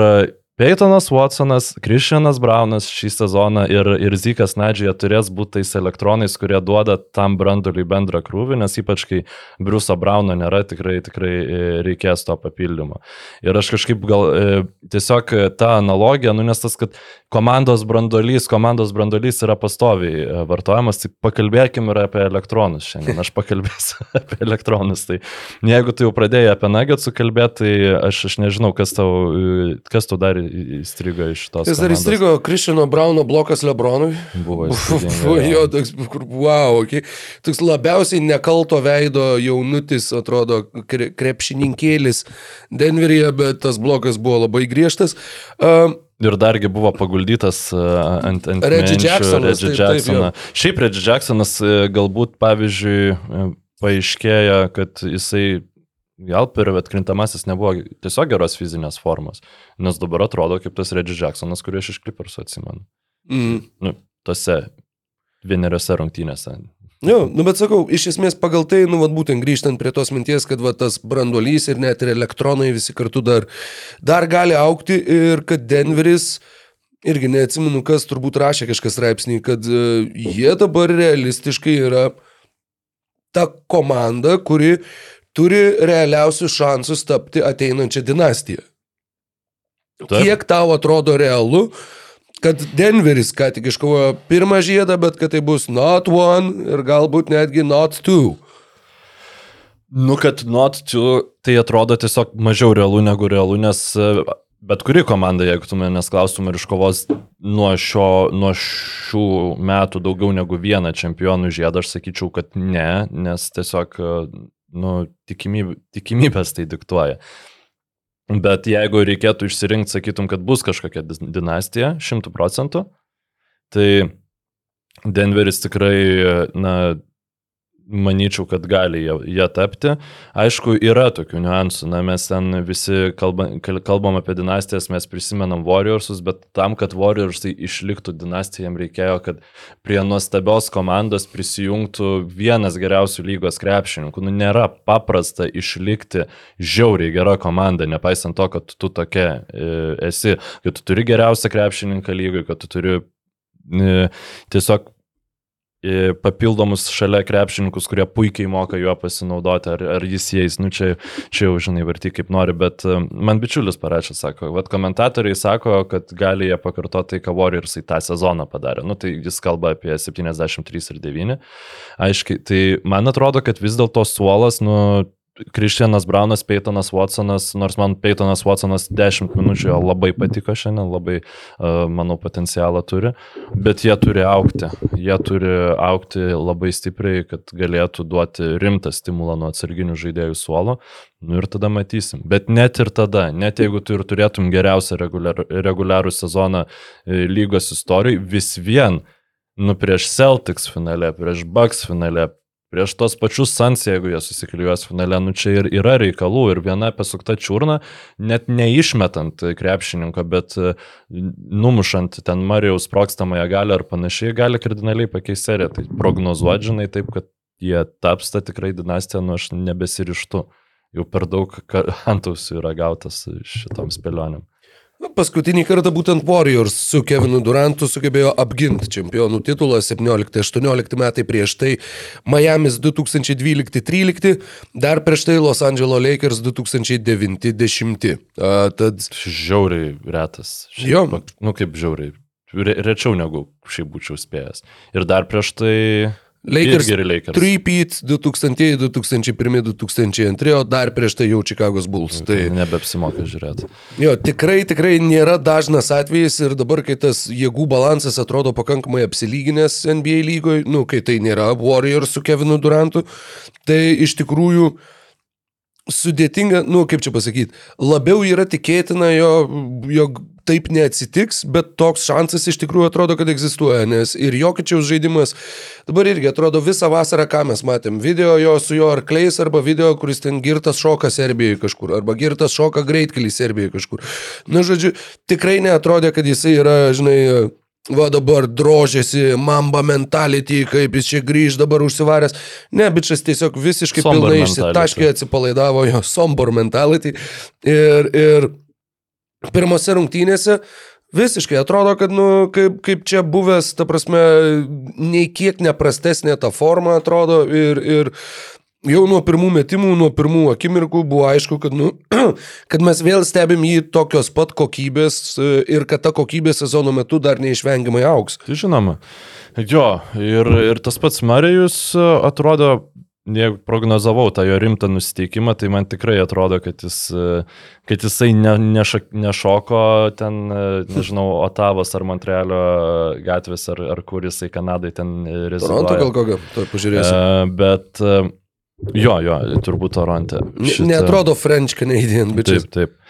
Peytonas Watsonas, Christianas Braunas šį sezoną ir, ir Zikas Nadžija turės būti tais elektronais, kurie duoda tam branduliui bendrą krūvį, nes ypač kai Briuso Brauno nėra, tikrai, tikrai e, reikės to papildymo. Ir aš kažkaip gal e, tiesiog e, tą analogiją, nu nes tas, kad komandos brandolys, komandos brandolys yra pastoviai vartojamas, tai pakalbėkime ir apie elektronus šiandien. Aš pakalbėsiu apie elektronus. Tai jeigu tu jau pradėjai apie nagetsų kalbėti, tai aš, aš nežinau, kas tau, kas tau dar įstrigo iš tos. Jis dar įstrigo Kristiano Brauno blokas Lebronui. Buvo įspūdinga, jo, toks, kur, wow, okay. toks labiausiai nekalto veido jaunutis, atrodo, kre, krepšininkėlis Denveryje, bet tas blokas buvo labai griežtas. Um, Ir dargi buvo paguldytas ant, ant Reggie Jacksonas, Reggie Jacksoną. Šiaip Reggie Jacksonas uh, galbūt, pavyzdžiui, uh, paaiškėja, kad jisai gal per atkrintamasis nebuvo tiesiog geros fizinės formos, nes dabar atrodo kaip tas Reggie Jacksonas, kurį aš iš Clippersų atsimenu. mm. Nu, tose vieneriose rungtynėse. Jo, nu bet sakau, iš esmės pagal tai, nu, vat, būtent grįžtant prie tos minties, kad va, tas branduolys ir net ir elektronai visi kartu dar, dar gali aukti ir kad Denveris, irgi neatsimenu, kas turbūt rašė kažkas straipsnį, kad uh, jie dabar realistiškai yra ta komanda, kuri turi realiausius šansus tapti ateinančią dinastiją. Taip. Kiek tau atrodo realu, kad Denveris ką tik iškovojo pirmą žiedą, bet kad tai bus not one ir galbūt netgi not two. Nu, kad not to, tai atrodo tiesiog mažiau realu negu realu, nes e, bet kuri komanda, jeigu tu manęs klaustum ir iškovos nuo, šio, nuo šių metų daugiau negu vieną čempionų žiedą, aš sakyčiau, kad ne, nes tiesiog, e, nu, tikimybė, tikimybės tai diktuoja. Bet jeigu reikėtų išsirinkti, sakytum, kad bus kažkokia dinastija, šimtų procentų, tai Denveris tikrai, na, manyčiau, kad gali jie, tapti. Aišku, yra tokių niuansų. Na, mes ten visi kalbam, kalbam apie dinastijas, mes prisimenam Warriorsus, bet tam, kad Warriorsai išliktų dinastija, jiems reikėjo, kad prie nuostabios komandos prisijungtų vienas geriausių lygos krepšininkų. Nu, nėra paprasta išlikti žiauriai gera komanda, nepaisant to, kad tu tokia e, esi, kad tu turi geriausią krepšininką lygai, kad tu turi e, tiesiog papildomus šalia krepšininkus, kurie puikiai moka juo pasinaudoti, ar, ar jis jais, nu čia, čia jau žinai, varty kaip nori, bet e, man bičiulis parašė, sako, vad komentatoriai sako, kad gali jie pakartoti tai, ką Warriorsai tą sezoną padarė. Nu tai jis kalba apie 73 ir 9. Aiškiai, tai man atrodo, kad vis dėlto suolas, nu, Kristianas Braunas, Peytonas Watsonas, nors man Peytonas Watsonas 10 minučių jo labai patiko šiandien, labai, uh, manau, potencialą turi, bet jie turi aukti. Jie turi aukti labai stipriai, kad galėtų duoti rimtą stimulą nuo atsarginių žaidėjų suolo. Nu ir tada matysim. Bet net ir tada, net jeigu tu ir turėtum geriausią reguliar, reguliarų sezoną e, lygos istorijai, vis vien, nu prieš Celtics finale, prieš Bucks finale, prieš tos pačius Sans, jeigu jie susiklijuos finale, nu čia ir yra reikalų ir viena pasukta čiurna, net neišmetant krepšininko, bet e, numušant ten Marijaus prokstamąją galę ar panašiai, gali kardinaliai pakeisti seriją. Tai prognozuodžinai taip, kad jie taps ta tikrai dinastija, nu aš nebesirištu. Jau per daug antausių yra gautas šitom spėlionėm. Paskutinį kartą būtent Warriors su Kevinu Durantu sugebėjo apginti čempionų titulą 17-18 metai prieš tai Miami's 2012-13, dar prieš tai Los Angeles Lakers 2090. Tad... Žiauriai retas. Šiaip, Jo. Nu kaip žiauriai. Re, rečiau negu šiaip būčiau spėjęs. Ir dar prieš tai... Lakers, Lakers. 3-peat 2000, 2001, 2002, o dar prieš tai jau Chicago's Bulls. Tai Nebepsimoka žiūrėti. jo, tikrai, tikrai nėra dažnas atvejis ir dabar, kai tas jėgų balansas atrodo pakankamai apsilyginęs NBA lygoje, nu, kai tai nėra Warriors su Kevinu Durantu, tai iš tikrųjų sudėtinga, nu, kaip čia pasakyti, labiau yra tikėtina, jo, jog taip neatsitiks, bet toks šansas iš tikrųjų atrodo, kad egzistuoja, nes ir Jokičiaus žaidimas dabar irgi atrodo visą vasarą, ką mes matėm, video jo su jo arkliais arba video, kuris ten girtas šoka Serbijoje kažkur, arba girtas šoka greitkelį Serbijoje kažkur. Na, žodžiu, tikrai neatrodė, kad jisai yra, žinai, Va dabar drožėsi, mamba mentality, kaip jis čia grįž dabar užsivaręs. Ne, bičias tiesiog visiškai Sombor pilnai išsitaškė, atsipalaidavo jo sombor mentality. Ir, ir pirmose rungtynėse visiškai atrodo, kad, nu, kaip, kaip čia buvęs, ta prasme, nei kiek neprastesnė ta forma atrodo ir, ir jau nuo pirmų metimų, nuo pirmų akimirkų buvo aišku, kad, nu, kad mes vėl stebim jį tokios pat kokybės e, ir kad ta kokybė sezono metu dar neišvengiamai auks. Tai žinoma. Jo, ir, ir tas pats Marijus e, atrodo, jeigu prognozavau tą jo rimtą nusiteikimą, tai man tikrai atrodo, kad, jis, e, kad jisai ne, nešak, nešoko ten, e, nežinau, Otavos ar Montrealio gatvės, ar, ar kur jisai Kanadai ten e, Toronto reziduoja. gal kokio, to pažiūrėsim. E, bet jo, jo, turbūt Toronte. Ne, neatrodo French Canadian, bet čia. Taip, taip.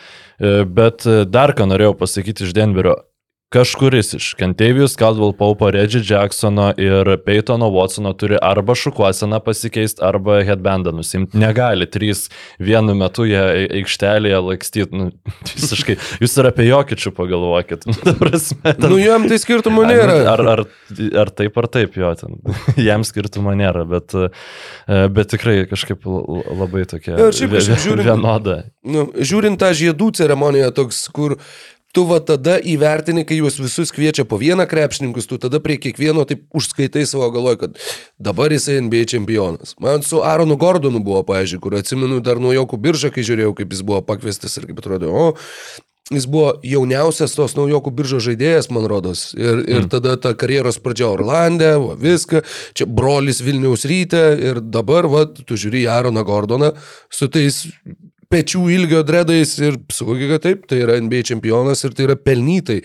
Bet dar ką norėjau pasakyti iš Denverio. Kažkuris iš Kentavijus, Caldwell Paupo, Reggie Jacksono ir Peytono Watsono turi arba šukuoseną pasikeisti, arba headbandą nusimti. Negali trys vienu metu jie ai- aikštelėje lakstyti. Nu, visiškai. Jūs ir apie jokičių pagalvokit. Nu, prasme, ten- Nu, jam tai skirtumo nėra. Ar, ar, ar taip ar taip, jo, ten. Jam skirtumo nėra, bet, e, bet tikrai kažkaip labai tokia ir šiaip kažkaip žiūrint- vienoda. nu, žiūrint tą žiedų ceremoniją, toks, kur tu va tada įvertini, kai juos visus kviečia po vieną krepšininkus, tu tada prie kiekvieno taip užskaitai savo galvoj, kad dabar jisai NBA čempionas. Man su Aronu Gordonu buvo, pažiūrėjau, kur atsimenu dar nuo Jokų biržą, kai žiūrėjau, kaip jis buvo pakviestas ir kaip atrodė, o jis buvo jauniausias tos naujokų biržo žaidėjas, man rodos. Ir, ir mm. tada ta karjeros pradžia Orlande, va, viską, čia brolis Vilniaus ryte ir dabar, va, tu žiūri į Aroną Gordoną su tais pečių ilgio dredais ir suvoki, kad taip, tai yra NBA čempionas ir tai yra pelnytai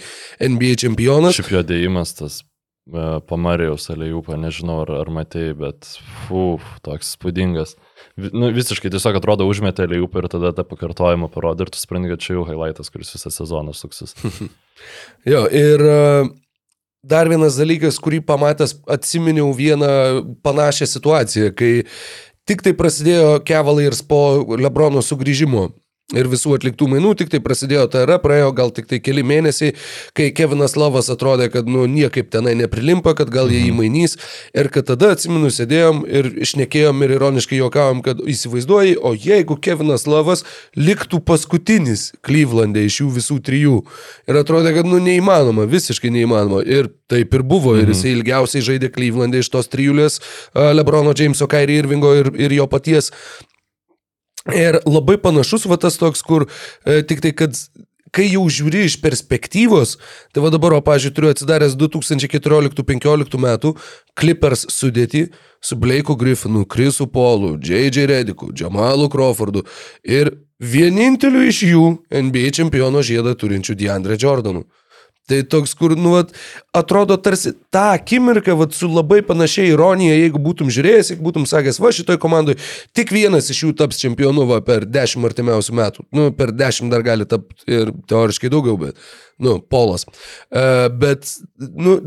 NBA čempionas. Šiaip jo dėjimas tas e, pamarijaus alėjupą, nežinau ar, ar matėjai, bet uf, toks spūdingas. Nu, visiškai tiesiog atrodo užmetė alėjupą ir tada tą pakartojimą parodo ir tu supranti, kad čia jau highlightas, kuris visą sezoną suksis. Jo, ir e, dar vienas dalykas, kurį pamatęs atsiminiau vieną panašią situaciją, kai tik tai prasidėjo Cavaliers po Lebrono sugrįžimo. Ir visų atliktų mainų, tik tai prasidėjo ta era, praėjo gal tik tai keli mėnesiai, kai Kevinas Lavas atrodė, kad nu niekaip tenai neprilimpa, kad gal jie įmainys. Ir kad tada, atsimenu, sėdėjom ir išnekėjom ir ironiškai juokavom, kad įsivaizduoji, o jeigu Kevinas Lavas liktų paskutinis Klyvlandė iš jų visų trijų. Ir atrodė, kad nu neįmanoma, visiškai neįmanoma. Ir taip ir buvo. Ir jisai ilgiausiai žaidė Klyvlandė iš tos trijulės Lebrono, Jameso, Kairi Irvingo ir, ir jo paties. Ir labai panašus va tas toks, kur e, tik tai, kad kai jau žiūri iš perspektyvos, tai va dabar, o, pažiūrėjau, turiu atsidaręs 2014-2015 metų Clippers sudėti su Blake'u Griffinu, Chrisu Paulu, J.J. Rediku, Jamalu Crawfordu ir vieninteliu iš jų NBA čempiono žiedą turinčių DeAndre Jordanu. Tai toks, kur, nu, vat, atrodo tarsi tą akimirką, vat, su labai panašia ironija, jeigu būtum žiūrėjęs, jeigu būtum sakęs, va šitoj komandai tik vienas iš jų taps čempionu va, per dešimt artimiausių metų. Nu, per dešimt dar gali tapti ir teoriškai daugiau, bet, nu, polas. Uh, bet, nu,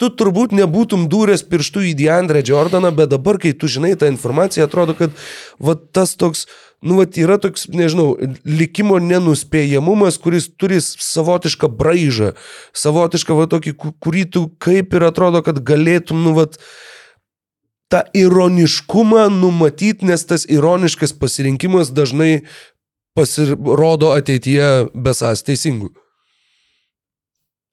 tu turbūt nebūtum dūręs pirštų į Deandre Jordaną, bet dabar, kai tu žinai tą informaciją, atrodo, kad va, tas toks, nu, va, yra toks, nežinau, likimo nenuspėjamumas, kuris turi savotišką braižą, savotišką, va, tokį, ku- kurį tu kaip ir atrodo, kad galėtum, nu, va, tą ironiškumą numatyti, nes tas ironiškas pasirinkimas dažnai pasirodo ateityje besas teisingų.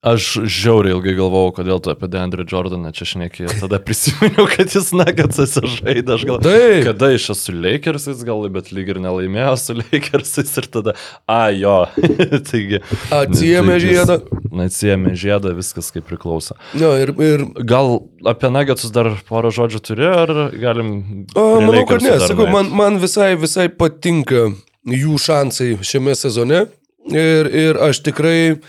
Aš žiauriai ilgai galvojau, kodėl tu apie Deandre Jordaną čia šneki. Tada prisiminiau, kad jis nagatsas žaidė. Aš gal... Taip. Kada iš esu su Lakersais gal, bet lyg ir nelaimėjo su Lakersais ir tada, a jo. Taigi. Atsijėmė taigi- žiedą. Atsijėmė žiedą, viskas kaip priklauso. Jo, ir, ir Gal apie Nagatsus dar porą žodžių turi, ar galim... O, manau, kad ne. Sakau, man, man visai, visai patinka jų šansai šiame sezone. Ir, ir aš tikrai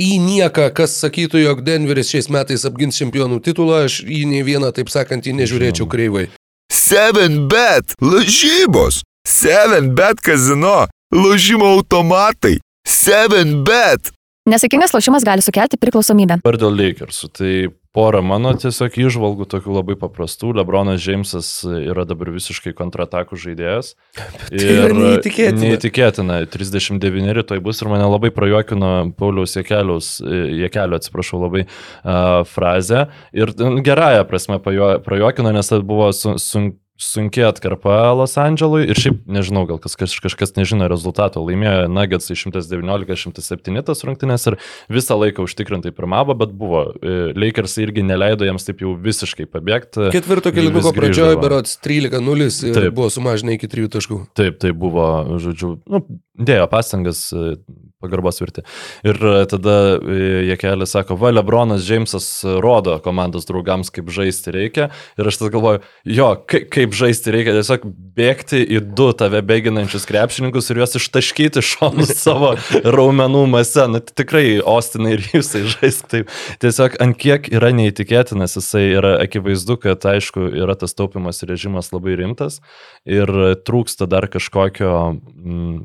į nieką, kas sakytų, jog Denveris šiais metais apgins čempionų titulą, aš į nei vieną, taip sakant, į nežiūrėčiau kreivai. 7bet lažybos. 7bet kazino. Lošimo automatai. 7bet. Nesėkmingas lošimas gali sukelti priklausomybę. Dabar dėl Lakersų. Tai pora mano tiesiog išvalgų tokių labai paprastų. Lebronas Džeimsas yra dabar visiškai kontratakų žaidėjas. tai yra neįtikėtina. Neįtikėtina. 39 rytoj bus ir mane labai prajuokino Pauliaus Jekeliaus, Jekelio, atsiprašau, labai uh, frazę. Ir nu, gerąją prasme prajuokino, nes tai buvo su, sun, sunkiai atkarpa Los Andželui ir šiaip nežinau, gal kas, kaž, kažkas nežino rezultato. Laimėjo Nuggets 119-107 tas rungtynės ir visą laiką užtikrintai pirmavo, bet buvo. e, Lakers irgi neleido jiems taip jau visiškai pabėgti. Ketvirto grįždavo. pradžioje berots 13-0 ir Taip. buvo sumažinę iki 3 taškų. Taip, tai buvo, žodžiu, nu, dėjo pastangas e, pagarbos virti. Ir e, tada e, Jekelis sako, va, Lebronas Džeimsas rodo komandos draugams, kaip žaisti reikia. Ir aš tada galvoju, jo, kaip, kaip žaisti reikia, tiesiog bėgti į du tave bėginančius krepšininkus ir juos ištaškyti šonus savo raumenų mase. Na, tai tikrai, Ostinai ir jūsai žaisk taip. Tiesiog ant kiek yra neįtikėtinas, jisai yra akivaizdu, kad aišku, yra tas taupimas režimas labai rimtas ir trūksta dar kažkokio, mm,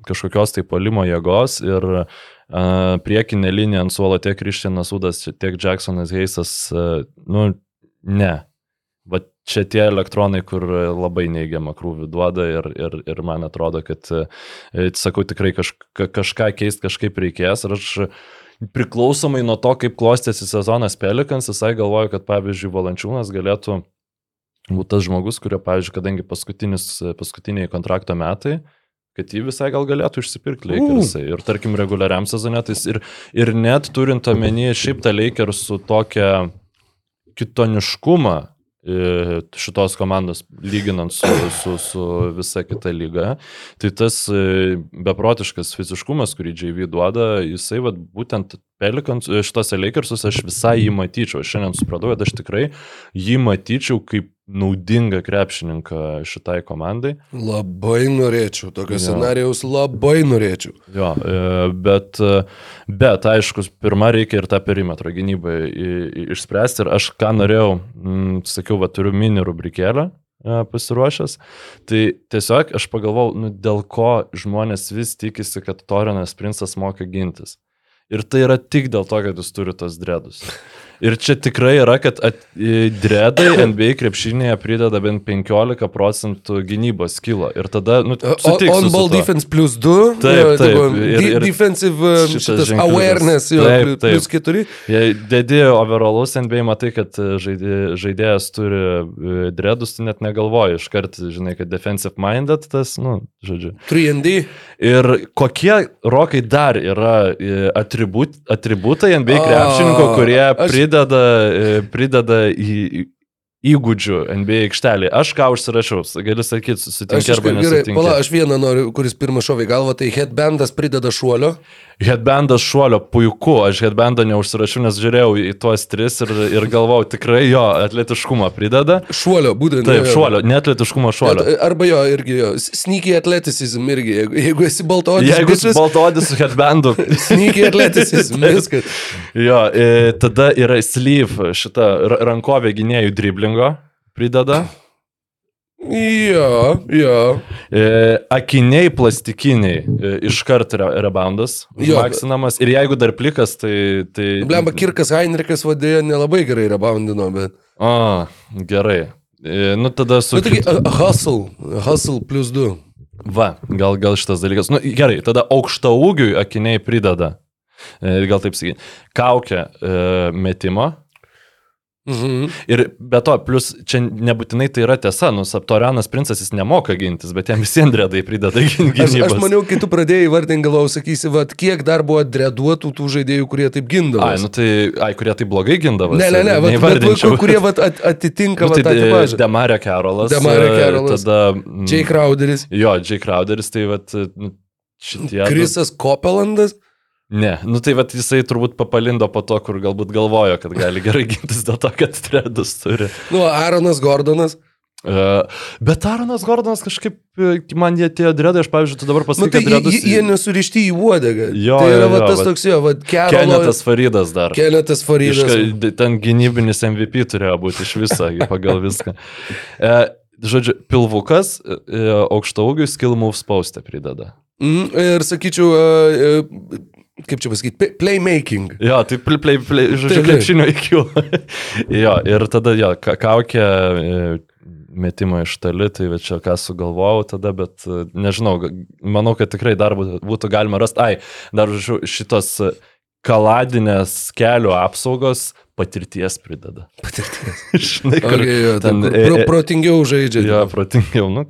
kažkokios tai polimo jėgos ir uh, priekinė linija ant suolo tiek Kristianas Udas, tiek Jacksonas Heisas, uh, nu, ne. Va čia tie elektronai, kur labai neigiamą krūvį duoda ir, ir, ir man atrodo, kad, sakau, tikrai kažka, kažką keisti kažkaip reikės. Ir aš priklausomai nuo to, kaip klostėsi sezonas Pelikans, visai galvoju, kad pavyzdžiui Valančiūnas galėtų būti tas žmogus, kurio, pavyzdžiui, kadangi paskutiniai kontrakto metai, kad jį visai gal galėtų išsipirkti Lakersai. Ir tarkim, reguliariam sezonė, tai ir, ir net turint omenyje šiaip tą Lakersų tokią kitoniškumą e, šitos komandos lyginant su, su, su visa kita lyga, tai tas e, beprotiškas fiziškumas, kurį JV duoda, jisai vat, būtent Pelikans, šitose Lakersus aš visai jį matyčiau. Aš šiandien supratau, kad aš tikrai jį matyčiau kaip naudingą krepšininką šitai komandai. Labai norėčiau, tokio scenarijaus labai norėčiau. Jo, e, bet, e, bet aišku, pirmą reikia ir tą perimetrą gynybą išspręsti. Ir aš ką norėjau, m, sakiau, va, turiu mini rubrikėlę e, pasiruošęs. Tai tiesiog aš pagalvojau, nu, dėl ko žmonės vis tikisi, kad Torinas Princas moka gintis. Ir tai yra tik dėl to, kad jis turi tos dredus. Ir čia tikrai yra, kad at, dredai NBA krepšinėje prideda bent 15 procentų gynybos kilo. Ir tada, nu, On ball defense plus 2. Taip, taip, ir- ir defensive uh, šitas šitas ženkliukas. awareness, jo, Taip, taip. plus 4. Jei dedi overallus NBA, matai, kad e, žaidė, žaidėjas turi e, dredus, tai net negalvoji, iškart žinai, kad defensive minded tas, nu, žodžiu. 3D. Ir kokie rokai dar yra e, atribut, atributai NBA krepšininko, kurie aš- prideda, e, prideda į- įgūdžių NBA aikštelį. Aš ką užsirašiau, gali sakyti, Aš sutinki arba nesutinki. pala, aš vieną noriu, kuris pirmą šovė į galvą, tai headbandas prideda šuolio. Headbandas šuolio puiku, aš headbandą neužsirašiau, nes žiūrėjau į tuos tris ir, ir galvojau, tikrai jo atletiškumą prideda. Šuolio, būtent. Taip, šuolio, netletiškumo šuolio. At- Arba jo, irgi jo. Sneaky atleticizm irgi. Jeigu, jeigu esi baltodis, Jeigu bičias, baltodis su headbandu. Sneaky atleticizm, viskas. Jo, e, tada yra sleeve, šita ra- rankovė gynėjų driblingo prideda. Jo, jo. E, akiniai plastikiniai, e, iškart re, reboundas, maksinamas. Ir jeigu dar plikas, tai... tai Blemba, Kirkas Heinrichas vadėjo nelabai gerai reboundino, bet... O, gerai. E, nu tada su... Nu, taigi, a- hustle, hustle plus 2. Va, gal, gal šitas dalykas. Nu, gerai, tada aukšta ūgiui akiniai prideda. Gal taip sakyti. Kaukia e, metimo. Mhm. Ir be to, plus čia nebūtinai tai yra tiesa, nu, Saptorianas princas jis nemoka gintis, bet jam visi andredai prideda gin- Aš, aš maniau, kai tu pradėjai vardinti, galvojau, sakysi, vad, kiek dar buvo dreduotų tų žaidėjų, kurie taip gindavo. Ai, nu tai, ai, kurie tai blogai gindavo. ne, ne, ne, vat, bet, va, kurie vat, at, atitinka Nu, tai tipažą. Demario Carolas. Demario e, Carrollas. Tada... mm, Jay Crowderis, Jo, Jay Crowderis, tai vat, nu, šitie. Krisas Kopelandas. Ne, nu tai vat, jisai turbūt papalindo po to, kur galbūt galvojo, kad gali gerai gintis dėl to, kad tredus turi. Nu, Aaronas Gordonas. Uh, bet Aronas Gordonas kažkaip, e, man jie tie dredai, aš pavyzdžiui, tu dabar Nu, pasakai, tai kad jie, dredus... jie nesurišti į uodegą. Jo, tai yra jo, va, tas vat. toks jo, va, Kerolo. Kenetas Faridas dar. Kenetas Faridas. Iška, ten gynybinis MVP turėjo būti iš viso pagal viską. E, žodžiu, pilvukas e, aukšto ūgių skill moves paustę prideda. Mm, ir sakyčiau, uh, uh, kaip čia pasakyti, playmaking. Jo, tai play, play, play, žodžiu, Taip, taip. krepšinio IQ. jo, ir tada jo, ka- kaukė e, metimą iš toli, tai čia ką sugalvojau tada, bet e, nežinau, manau, kad tikrai dar būtų, būtų galima rasti. Ai, dar žodžiu, šitos e, kaladinės kelių apsaugos patirties prideda. Patirties. Žinai, kur Okay, jo, ten, ten, e, pro, e, protingiau žaidžia. Jo, protingiau, nu.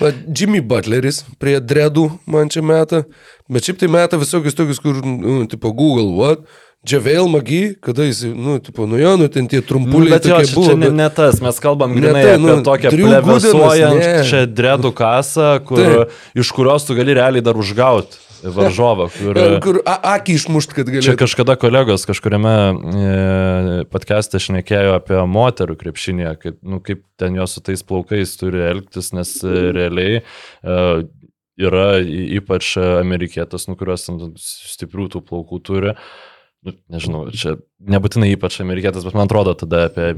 Va, Jimmy Butleris prie dredų man čia meta, bet šiaip tai meta visokius tokius, kur, nu, tipo Google, what? Javel Magi, kada jis, nu, tipo, nu jo, nu, ten tie Nu, trumpuliai bet jo, čia, buvo. čia ne, bet- ne tas, mes kalbam grinai tai, apie nu, tokią Drew Goodenas, plevesuojant čia dredų kasą, kur, Taip. iš kurios tu gali realiai dar užgauti varžovą. Kur, Ja, Kur akį išmušt, kad Čia galėtų. kažkada kolegos kažkuriame e, podcast'e šnekėjo apie moterų krepšinį, kaip, nu, kaip ten jos su tais plaukais turi elgtis, nes e, realiai e, yra ypač amerikietas, nu, kurios stiprių tų plaukų turi. Nu, nežinau, čia nebūtinai ypač amerikietas, bet man atrodo tada apie,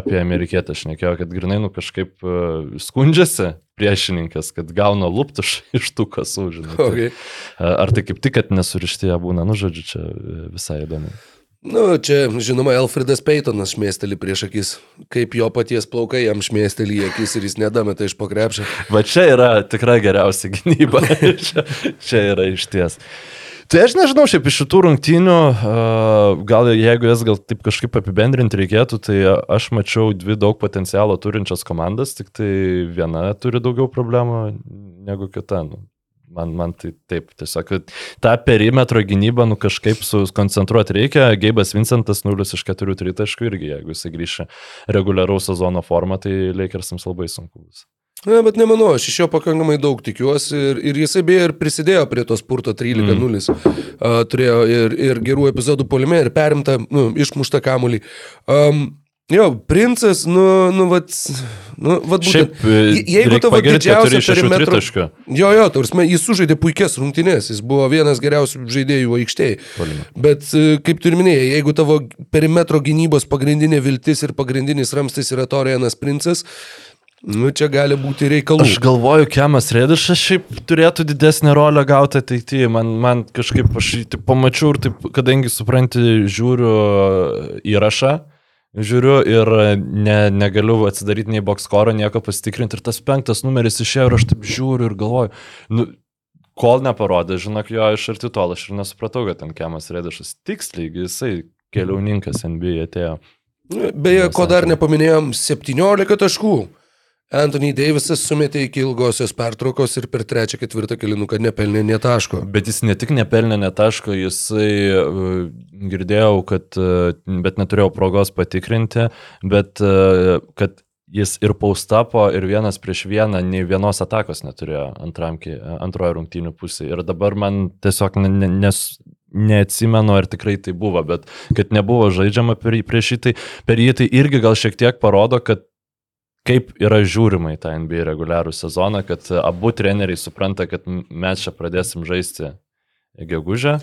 apie amerikietą šnekėjo, kad grinai nu kažkaip e, skundžiasi priešininkas, kad gauna luptų iš- tų kasų, žinai. Tai- Okay. Ar tai kaip tik, kad nesurišti jie būna, nu žodžiu, čia e, visai įdomu. Nu, čia, žinoma, Alfredas Peitonas šmėsteli prieš akis, kaip jo paties plaukai jam šmėsteli į akis ir jis nedameta iš pokrepšio. Va čia yra tikrai geriausia gynyba. čia, čia yra iš ties. Tai aš nežinau, šiaip iš šitų rungtynių, gal jeigu jas gal taip kažkaip apibendrinti reikėtų, tai aš mačiau dvi daug potencialo turinčias komandas, tik tai viena turi daugiau problemų negu kita. Nu. Man, man tai taip, tiesiog tą perimetro gynybą nu, kažkaip sukoncentruoti reikia. Geibas Vincentas 0 iš 4 tritaškų irgi, jeigu jis grįžia reguliaraus sezono formą, tai Lakersams labai sunku bus. Na, bet nemanau, aš iš jo pakankamai daug tikiuosi ir, ir jisai beje ir prisidėjo prie tos purto 13-0. Mm. Uh, turėjo ir, ir gerų epizodų polime, ir perimtą, nu, išmuštą kamulį. Um, jo, princas, nu, nu, vat, nu, vat būtent. Šiaip, e, Je- jeigu tavo didžiausia perimetro-. Jo, jo, tarsi, jis sužaidė puikias rungtynes, jis buvo vienas geriausių žaidėjų aikštėje. Bet, e, kaip tu ir minėjai, jeigu tavo perimetro gynybos pagrindinė viltis ir pagrindinis ramstis yra Torianas Princas, nu čia gali būti reikalų. Aš galvoju, Kemas Redišas šiaip turėtų didesnę rolę gauti ateityje. Man, man kažkaip aš taip pamačiau ir taip, kadangi supranti, žiūriu įrašą, žiūriu ir ne, negaliu atsidaryti nei boxkoro, nieko pasitikrinti. Ir tas penktas numeris išėjo ir aš taip žiūriu ir galvoju, nu, kol neparodė, žinok, jo iš arti tol aš ir nesupratau, kad ten Kemas Redišas tiksliai, jisai keliauninkas NBA atėjo. Beje, ko dar nepaminėjom, 17 taškų. Anthony Davisas sumetė iki ilgosios pertraukos ir per trečią ketvirtą kilinuką nepelnė netaško. Bet jis ne tik nepelnė netaško, jisai e, girdėjau, kad, e, bet neturėjau progos patikrinti, bet e, kad jis ir paustapo, ir vienas prieš vieną, nei vienos atakos neturėjo antram, ki- antrojo rungtynių pusėje. Ir dabar man tiesiog ne, ne, nes, neatsimenu, ar tikrai tai buvo, bet kad nebuvo žaidžiama per, prieš jį, tai per jį tai irgi gal šiek tiek parodo, kad kaip yra žiūrima į tą NBA reguliarų sezoną, kad abu treneriai supranta, kad mes čia pradėsim žaisti gegužę.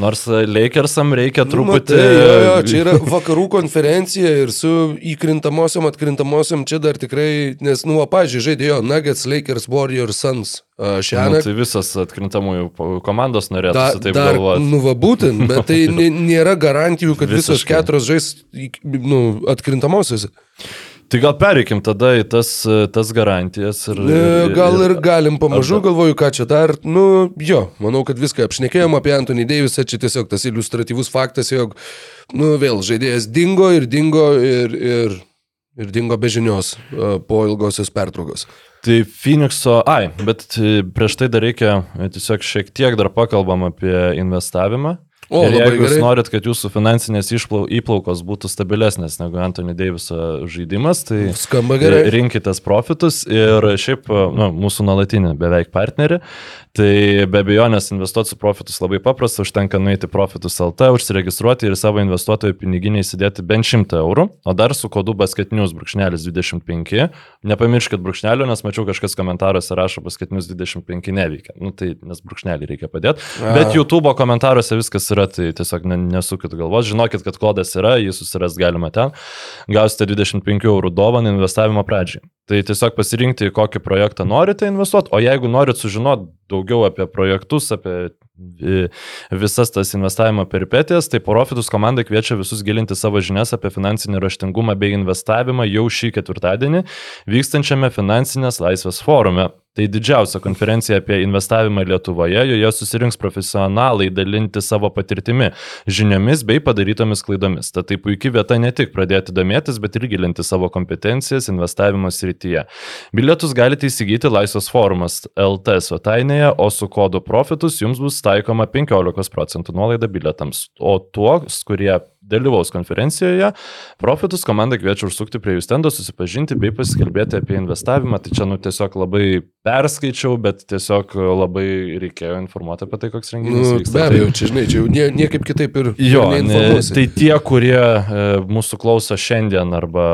Nors Lakersam reikia Nu, truputį... matai, jo, jo, čia yra vakarų konferencija ir su įkrintamosiom, atkrintamosiom čia dar tikrai, nes, nu, pažiūrėjau, žaidėjo Nuggets, Lakers, Warriors, Suns Nu, šiandien. tai visas atkrintamųjų komandos norėtų Da, taip dar, galvoti. nu, va būtent, bet tai nė- nėra garantijų, kad visos Visiškai. keturios žais nu, atkrintamosios. Tai gal pereikim tada į tas, tas garantijas. Ir, E, Gal ir galim pamažu, Arba- galvoju, ką čia dar. Nu, jo, manau, kad viską apšnekėjom apie Antonį Deivisą, čia tiesiog tas iliustratyvus faktas, jog, nu, vėl žaidėjas dingo ir dingo ir, ir, ir dingo be žinios e, po ilgosios pertraukos. Tai Phoenixo, ai, bet e, prieš tai dar reikia e, tiesiog šiek tiek dar pakalbam apie investavimą. O, ir jeigu jūs gerai. norit, kad jūsų finansinės įplaukos būtų stabilesnės negu Anthony Daviso žaidimas, tai Skamba gerai. rinkitės profitus ir šiaip nu, mūsų nuolatinį beveik partnerį. Tai be abejonės investuoti su profitus labai paprasta, užtenka nueiti profitus LT, užsiregistruoti ir savo investuotojų piniginį įsidėti bent 100 eurų, o dar su kodu basketinius brūkšnelis 25. Nepamirškit brūkšnelio, nes mačiau kažkas komentaruose rašo basketinius 25 neveikia. Nu, tai nes brūkšnelį reikia padėti. A. Bet YouTube komentaruose viskas yra, tai tiesiog ne, nesukit galvos. Žinokit, kad kodas yra, jį susirast galima ten. Gausite 25 eurų dovaną investavimo pradžiai. Tai tiesiog pasirinkti, kokį projektą norite investuoti, o jeigu norit sužinoti daugiau apie projektus, apie visas tas investavimo peripetijas, tai Profitus komanda kviečia visus gilinti savo žinias apie finansinį raštingumą bei investavimą jau šį ketvirtadienį vykstančiame finansinės laisvės forume. Tai didžiausia konferencija apie investavimą Lietuvoje, joje susirinks profesionalai dalinti savo patirtimi, žiniomis bei padarytomis klaidomis. Tad tai puikia vieta ne tik pradėti domėtis, bet ir gilinti savo kompetencijas investavimo srityje. Bilietus galite įsigyti Laisvės forumas LT svetainėje, o su kodu Profitus jums bus taikoma 15 procentų nuolaida bilietams. O tuos, kurie dalyvaus konferencijoje, Profitus komanda kviečia užsukti prie jų stendo, susipažinti bei pasikalbėti apie investavimą. Tai čia, nu, tiesiog labai perskaičiau, bet tiesiog labai reikėjo informuoti apie tai, koks renginys Nu, vyksta. be Tai- abejo, čia žinai, čia jau nie, niekaip kitaip ir, Jo, ne, tai tie, kurie e, mūsų klauso šiandien arba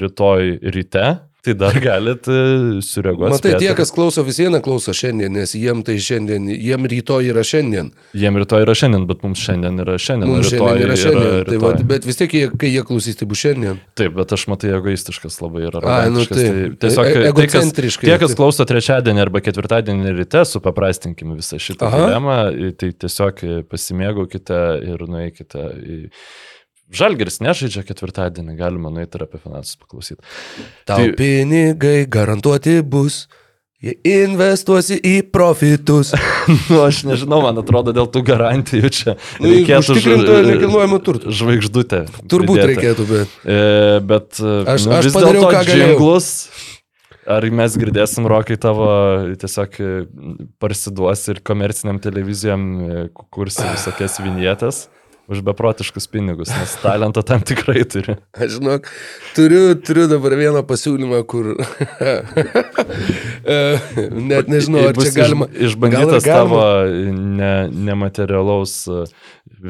rytoj ryte, tai dar galit e, sureaguoti. Matai, spėti. tie, kas klauso vis viena klauso šiandien, nes jiem tai šiandien, jiem rytoj yra šiandien. Jiem rytoj yra šiandien, bet mums šiandien yra šiandien. Mums rytoj šiandien yra šiandien. Tai va, bet vis tiek, jie, kai jie klausys, tai bus šiandien. Taip, bet aš matai egoistiškas labai yra. Ai, nu arogantiškas, taip. tiesiog E- tai, kas, egocentriškai, tie, kas taip. klauso trečiadienį arba ketvirtadienį ryte, supaprastinkime visą šitą Aha. dilemą, tai tiesiog pasimėgaukite ir nueikite į... Žalgeris nežaidžia ketvirtadienį, galima nueiti ir apie finansus paklausyti. Tau Tai- pinigai garantuoti bus, investuosi į profitus. Nu, aš nežinau, man atrodo, dėl tų garantijų čia Nu, reikėtų nekilnojamo turto. žvaigždutę. Turbūt pridėti. reikėtų, bet. E, bet Aš- nu, aš vis dėlto džinglus. Ar mes girdėsim, Rokai, tavo tiesiog e, parsiduos ir komerciniam televizijom e, kursi visokias vinjetės už beprotiškus pinigus, nes talento tam tikrai turi. Aš žinok, turiu, turiu dabar vieną pasiūlymą, kur... Net nežinau, ar čia galima... iš, išbandytas gal galima. tavo ne, nematerialaus e,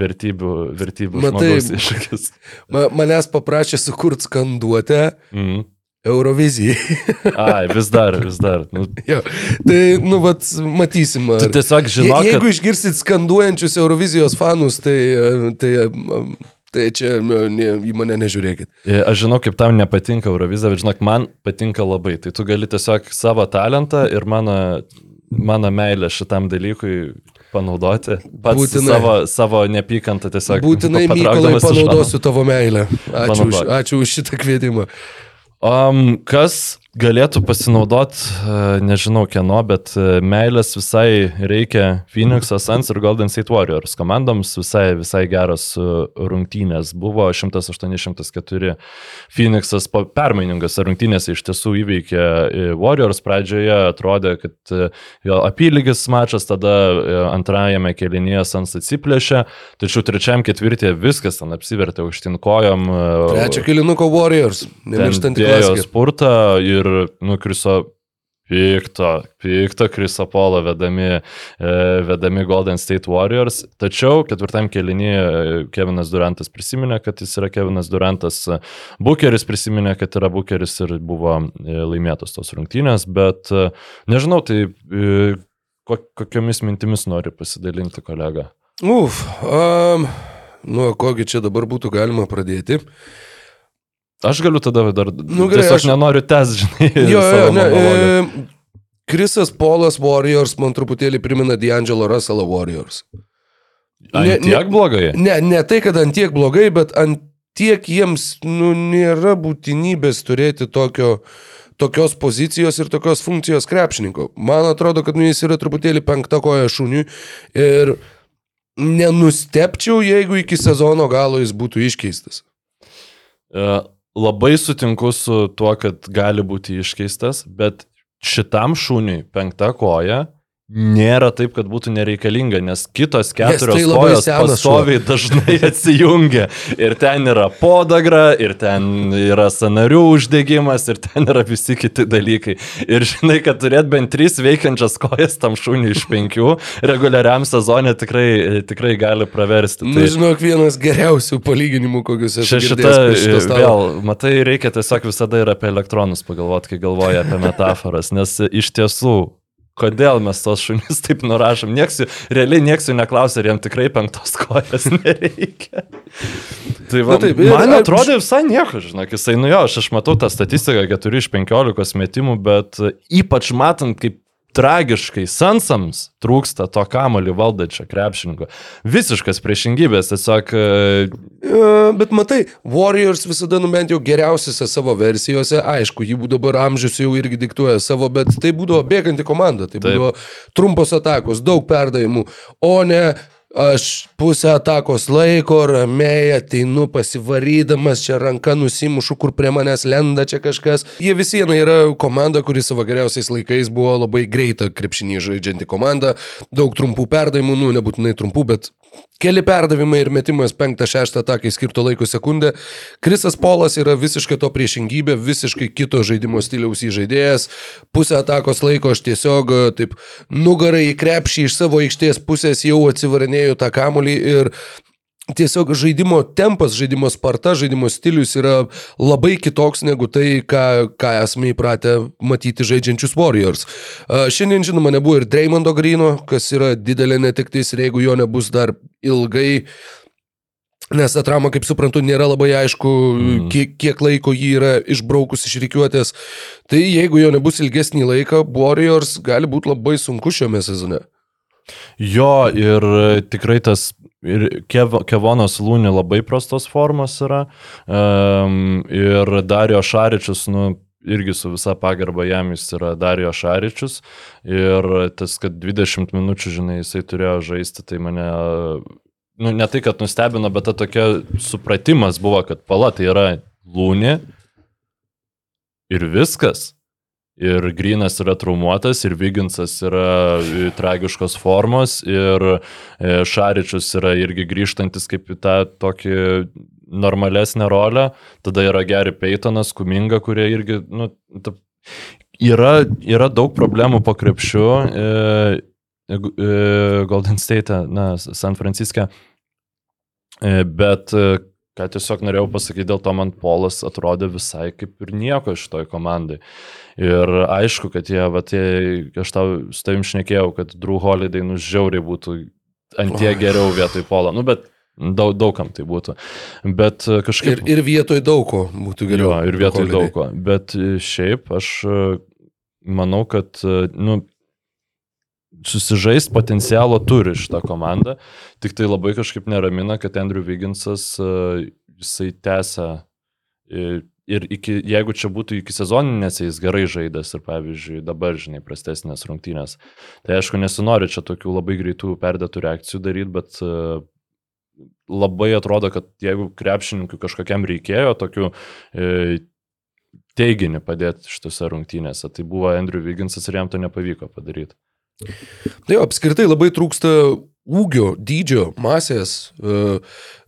vertybių, vertybių Matai, žmogaus iššūkis. Ma, manęs paprašė sukurti skanduotę Mm. Eurovizijai. Ai, vis dar, vis dar. Nu, jo, tai, nu, vat, matysim. Ar... tu tiesiog Je, žinok, jeigu išgirsit skanduojančius Eurovizijos fanus, tai, tai, tai čia ne, į mane nežiūrėkit. E, Aš žinau, kaip tau nepatinka Eurovizija, bet žinok, man patinka labai. Tai tu gali tiesiog savo talentą ir mano, mano meilę šitam dalykui panaudoti. Pats Būtinai. savo, savo neapykantą tiesiog. Būtinai Mykolai panaudosiu tavo meilę. Ačiū už, ačiū už šitą kvietimą. Um, kas galėtų pasinaudoti, nežinau kieno, bet e, meilės visai reikia Phoenix'o Suns ir Golden State Warriors komandoms visai, visai geros e, rungtynės. Buvo 108-104 Phoenix'as po permainingas rungtynėse iš tiesų įveikė e, Warriors pradžioje, atrodė, kad e, jo apylygis mačas, tada e, antrajame kelinėje Suns atsiplėšė, tačiau trečiam ketvirtėje viskas ten apsivertė aukštinkojom. Trečio kilinuko Warriors. Nemirštant į spurtą ir nukriso pikto, pikto Kriso Polo vedami, e, vedami Golden State Warriors. Tačiau ketvirtam kelinį Kevinas Durantas prisiminė, kad jis yra Kevinas Durantas. Bukeris prisiminė, kad yra Bukeris ir buvo e, laimėtos tos rungtynės, bet e, nežinau, tai e, ko- kokiomis mintimis nori pasidalinti kolega. Uf, um, nuo kogi čia dabar būtų galima pradėti. Aš galiu tada dar... Nu, gerai, tiesiog aš- nenoriu tęs, žinai. Jo, jo, ne. E, Krisas Polas Warriors man truputėlį primena D'Angelo Russell Warriors. Ant ne- ne- tiek blogai? Ne, ne tai, kad ant tiek blogai, bet ant tiek jiems nu, nėra būtinybės turėti tokio, tokios pozicijos ir tokios funkcijos krepšininko. Man atrodo, kad nu, jis yra truputėlį penkta koja šuniui ir nenustepčiau, jeigu iki sezono galo jis būtų iškeistas. E, Labai sutinku su tuo, kad gali būti iškeistas, bet šitam šuniui penkta koja nėra taip, kad būtų nereikalinga, nes kitos keturios tai labai kojos pastoviai dažnai atsijungia. Ir ten yra podagra, ir ten yra sanarių uždegimas, ir ten yra visi kiti dalykai. Ir žinai, kad turėt bent trys veikiančias kojas tam šuniui iš penkių reguliariam sezonė tikrai, tikrai gali praversti. Tai... Nu, žinok, vienas geriausių palyginimų, kokius esu girdėjęs šito stalo. vėl, matai, reikia tiesiog visada ir apie elektronus pagalvoti, kai galvoja apie metaforas, nes iš tiesų, kodėl mes tos šunis taip nurašom, nieks realiai nieks jų neklausia, ar jiem tikrai penktos kojas nereikia. Tai va, Na taip, ir man ar- atrodo visai nieko, žinok, jisai, nu jo, aš, aš matau tą statistiką 4 iš 15 metimų, bet ypač matant, kaip tragiškai Sansams trūksta to kamolį valdančio krepšininko. Visiškas priešingybės, tiesiog e, E, Bet matai, Warriors visada, nu bent jau geriausiose savo versijose, aišku, jų dabar amžius jau irgi diktuoja savo, bet tai būdavo bėganti komanda, tai Taip. būdavo trumpos atakos, daug perdavimų, o ne aš pusę atakos laiko, ramiai ateinu pasivarydamas, čia ranka nusimušu, kur prie manęs lenda čia kažkas. Jie visi viena yra komanda, kuri savo geriausiais laikais buvo labai greita krepšinį žaidžianti komanda, daug trumpų perdavimų, nu nebūtinai trumpų, bet Keli perdavimai ir metimas 5-6 atakai skirto laiko sekundę. Krisas Polas yra visiškai to priešingybė, visiškai kito žaidimo stiliaus įžaidėjas. Pusę atakos laiko aš tiesiog e, taip nugarai į krepšį iš savo aikštės pusės jau atsivarinėjau tą kamolį ir Tiesiog žaidimo tempas, žaidimo sparta, žaidimo stilius yra labai kitoks negu tai, ką, ką esame įpratę matyti žaidžiančius Warriors. Šiandien, žinoma, nebuvo ir Dreymondo Grino, kas yra didelė netektis ir jeigu jo nebus dar ilgai, nes atrama, kaip suprantu, nėra labai aišku, mm. kiek, kiek laiko jį yra išbraukus iš reikiuotės, tai jeigu jo nebus ilgesnį laiką, Warriors gali būti labai sunku šiame sezone. Jo, ir tikrai tas ir Kev, Kevonas Lūni labai prastos formos yra. Um, ir Dario Šaričius, nu, irgi su visa pagarba jam jis yra Dario Šaričius. Ir tas, kad 20 minučių, žinai, jisai turėjo žaisti, tai mane, nu, ne tai, kad nustebino, bet ta tokia supratimas buvo, kad pala tai yra Lūni ir viskas. Ir Grinas yra traumuotas, ir Viginsas yra e, tragiškos formos, ir e, Šaričius yra irgi grįžtantis kaip į tą tokį normalesnę rolę. Tada yra Gary Peytonas, Kuminga, kurie irgi, nu, ta, yra, yra daug problemų po krepšiu. E, e, Golden State, na, San Franciske. E, bet e, ką tiesiog norėjau pasakyti, dėl to man Polas atrodė visai kaip ir nieko šitoj komandai. Ir aišku, kad jie, va, tie, aš tau su tavim šnekėjau, kad Drew Holiday nužiauriai būtų ant tie geriau vietoj Polo. Nu, bet daug, daugam tai būtų. Bet e, kažkaip... Ir, ir vietoj daug ko būtų geriau. Jo, ir vietoj Holiday. daug ko. Bet e, šiaip aš e, manau, kad, nu, susižaist potencialo turi šitą komandą, tik tai labai kažkaip neramina, kad Andrew Vigginsas e, jisai tęsia e, ir iki, jeigu čia būtų iki sezoninės, jis gerai žaidęs ir pavyzdžiui dabar, žinai, prastesnės rungtynės, tai aišku nesinori čia tokių labai greitų perdėtų reakcijų daryti, bet e, labai atrodo, kad jeigu krepšininkui kažkokiam reikėjo tokių e, teiginį padėti šitose rungtynėse, tai buvo Andrew Vigginsas ir jam to nepavyko padaryti. Tai apskritai labai trūksta ūgio, dydžio, masės. E,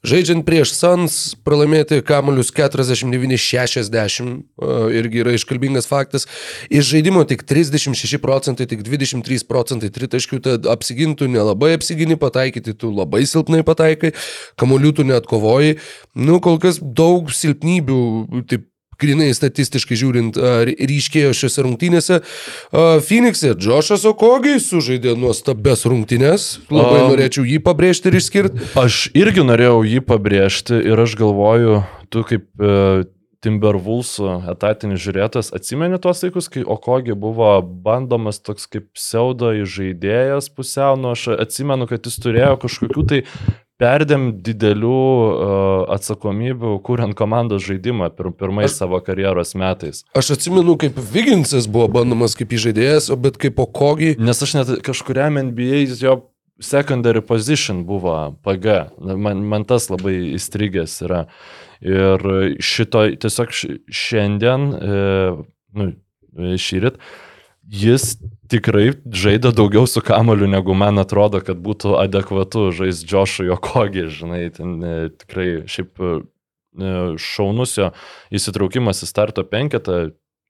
Žaidžiant prieš Sans, pralaimėti kamolius 49-60 e, irgi yra iškalbingas faktas. Iš žaidimo tik 36 procentai, tik 23 procentai tritaškių, tad apsigintų nelabai apsigini, pataikyti tu labai silpnai pataikai, kamolių tu net kovoji. Nu, kol kas daug silpnybių, taip grinai statistiškai žiūrint, ryškėjo šiuose rungtynėse. Phoenix'e Džošas Okogi sužaidė nuostabes rungtynės. Labai Um, norėčiau jį pabrėžti ir išskirti. Aš irgi norėjau jį pabrėžti ir aš galvoju, tu kaip e, Timberwolvesų etatinis žiūrėtas, atsimeni tuos laikus, kai Okogi buvo bandomas toks kaip pseudo įžaidėjas pusiau, nu aš atsimenu, kad jis turėjo kažkokių tai perdėm didelių uh, atsakomybių, kuriant komandos žaidimą pir pirmais savo karjeros metais. Aš atsimenu, kaip Viginsas buvo bandomas kaip įžaidėjas, o bet kaip Okogi. Nes aš net kažkuriam NBA jo secondary position buvo PG. Man, man tas labai įstrigęs yra. Ir šito tiesiog šiandien, e, nu, šyrit, jis tikrai žaidė daugiau su kamoliu, negu man atrodo, kad būtų adekvatu žaisti Džošui Jokogį, žinai, ten e, tikrai šiaip e, šaunus jo įsitraukimas į starto penketą,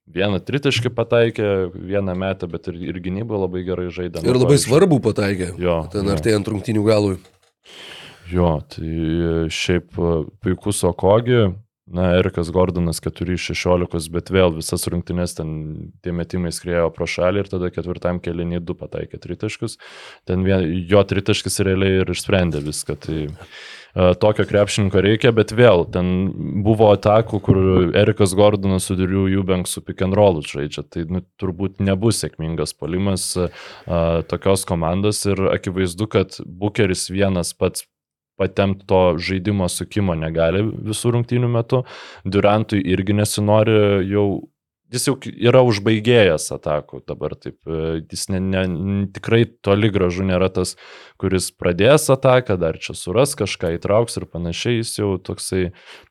vieną tritaškį pataikė, vieną metą, bet ir, ir gynyba labai gerai žaidė. Ir Nu, labai svarbu pataikė. Jo, Ten artėjant rungtynių galui. Jo, tai šiaip e, puikus Okogi, na, Erikas Gordonas 4 iš 16, bet vėl visas rungtynės ten tie metimai skriejo pro šalį ir tada ketvirtam kelinį 2 pataikė tritaškus. Ten vien, jo tritaškis realiai ir išsprendė viską. Tai e, tokio krepšininko reikia, bet vėl ten buvo atakų, kur Erikas Gordonas su Diriu Jubank su pick and roll žaidžia. Tai nu, turbūt nebus sėkmingas polimas e, tokios komandos ir akivaizdu, kad Bukeris vienas pats patemti to žaidimo sukimo negali visų rungtynių metu. Durantui irgi nesinori jau. Jis jau yra užbaigėjęs atakų dabar, taip, e, jis ne, ne, tikrai toli gražu nėra tas, kuris pradės ataką, dar čia suras kažką įtrauks ir panašiai, jis jau toksai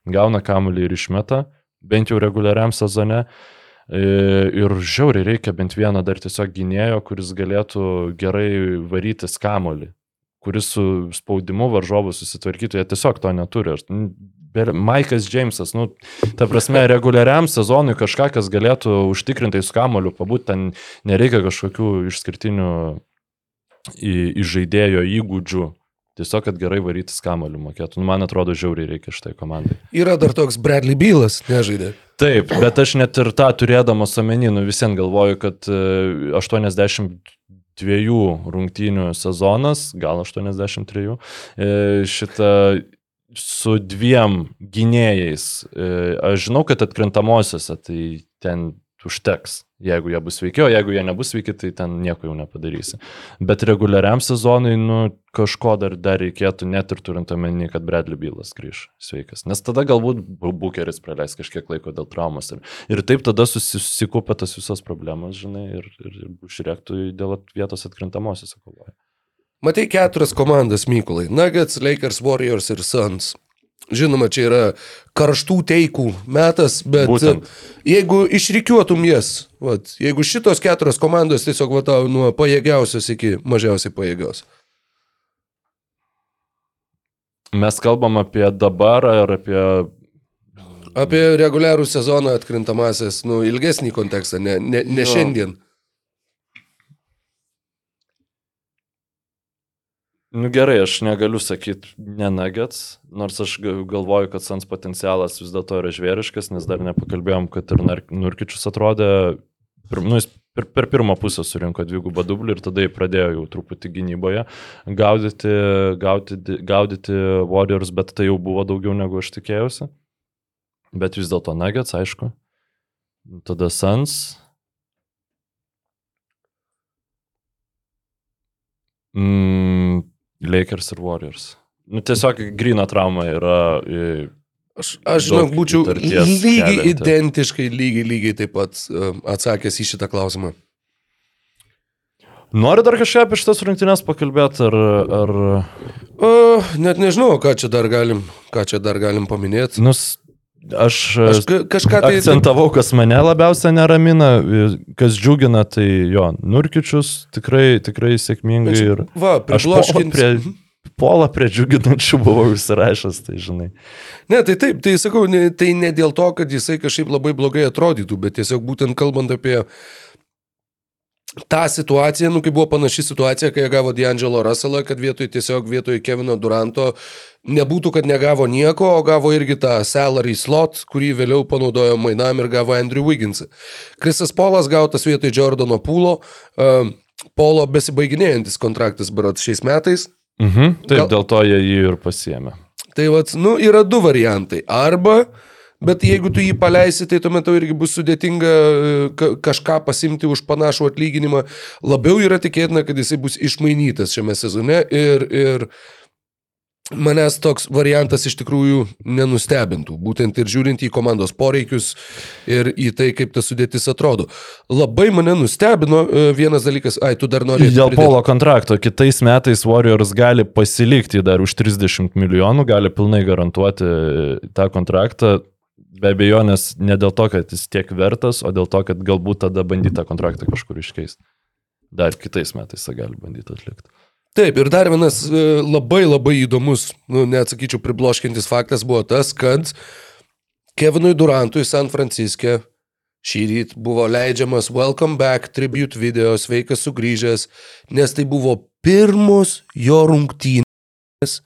gauna kamuolį ir išmeta, bent jau reguliariam sezone. E, Ir žiauriai reikia bent vieną dar tiesiog gynėjo, kuris galėtų gerai varyti skamolį kuris su spaudimu varžovų susitvarkytų, jie tiesiog to neturi. Nu, Maikas Džeimsas, nu, ta prasme, reguliariam sezonui kažką, kas galėtų užtikrintai su kamoliu pabūti, ten nereikia kažkokių išskirtinių žaidėjo įgūdžių. Tiesiog, kad gerai varytis kamoliu mokėtų. Nu, man atrodo, žiauriai reikia šitai komandai. Yra dar toks Bradley Bylas, nežaidė. Taip, bet aš net ir tą turėdamas omeny, nu visiems galvoju, kad e, 80 dviejų rungtynių sezonas, gal 83, e, šitą su dviem gynėjais. E, aš žinau, kad atkrintamosiose tai ten užteks jeigu jie bus sveiki, o jeigu jie nebus sveiki, tai ten nieko jau nepadarysi. Bet reguliariam sezonui, nu, kažko dar, dar reikėtų, net ir turint omeny, kad Bradley Bylas grįž sveikas. Nes tada galbūt Bu- Bukeris praleis kažkiek laiko dėl traumos. Ir, ir taip tada susi- susikupia tas visas problemas, žinai, ir, ir, ir Bušrektų dėl vietos atkrintamosiose kovoja. Matai keturias komandas Mykolai. Nuggets, Lakers, Warriors ir Suns. Žinoma, čia yra karštų teikų metas, bet Būtent. jeigu išrikiuotum jas, vat, jeigu šitos keturios komandos tiesiog va tau nuo pajėgiausios iki mažiausiai pajėgios. Mes kalbam apie dabar ar apie... Apie reguliarų sezoną atkrintamasis, nu, ilgesnį kontekstą, ne, ne, ne Jo. šiandien. Nu gerai, aš negaliu sakyti ne nuggets, nors aš ga- galvoju, kad Sans potencialas vis dėlto yra žvėriškas, nes dar nepakalbėjom, kad ir Nurkičius atrodė, pir, nu, jis per, per pirmą pusę surinko dvigubą dublį ir tada jį pradėjo jau truputį gynyboje gaudyti, gaudyti, gaudyti Warriors, bet tai jau buvo daugiau negu aš tikėjausi. Bet vis dėlto nuggets, aišku. Tada Sans. Mm, Lakers ir Warriors. Nu, tiesiog grina trauma yra. Aš, aš žinok, Daug būčiau lygiai kelianti. identiškai, lygiai, lygiai taip pat um, atsakęs į šitą klausimą. Nori dar kažką apie šitas rungtynes pakalbėti, ar... ar... O, net nežinau, ką čia dar galim, ką čia dar galim paminėti. Nus, aš, Aš ka- kažką tai... akcentavau, kas mane labiausiai neramina, kas džiugina, tai jo, Nurkičius tikrai, tikrai sėkmingai ir... Va, pribloškint. prie, polą prie džiuginančių buvau užsirašęs, tai žinai. Ne, tai taip, tai sakau, ne, tai ne dėl to, kad jisai kažkaip labai blogai atrodytų, bet tiesiog būtent kalbant apie tą situaciją, nu, kai buvo panaši situacija, kai jie gavo D'Angelo Russellą, kad vietoj tiesiog vietoj Kevino Duranto nebūtų, kad negavo nieko, o gavo irgi tą salary slot, kurį vėliau panaudojo mainam ir gavo Andrew Wigginsą. Krisas Polas gautas vietoj Jordano Pūlo, uh, Polo besibaiginėjantis kontraktas berots šiais metais. Mhm. Taip, Gal- dėl to jie jį ir pasiemė. Tai vad, nu, yra du variantai. Arba, bet jeigu tu jį paleisi, tai tuomet tau irgi bus sudėtinga e, ka kažką pasimti už panašų atlyginimą. Labiau yra tikėtina, kad jisai bus išmainytas šiame sezone ir, ir manęs toks variantas iš tikrųjų nenustebintų. Būtent ir žiūrint į komandos poreikius ir į tai, kaip ta sudėtis atrodo. Labai mane nustebino e, vienas dalykas, ai, tu dar nori. Dėl Polo kontrakto kitais metais Warriors gali pasilikti dar už 30 milijonų, gali pilnai garantuoti tą kontraktą. Be abejonės ne dėl to, kad jis tiek vertas, o dėl to, kad galbūt tada bandyti tą kontraktą kažkur iškeisti. Dar kitais metais tą gali bandyti atlikti. Taip, ir dar vienas e, labai labai įdomus, nu, neatsakyčiau, pribloškintis faktas buvo tas, kad Kevinui Durantui San Franciske šį rytą buvo leidžiamas Welcome Back tribute video, sveikas sugrįžęs, nes tai buvo pirmos jo rungtynės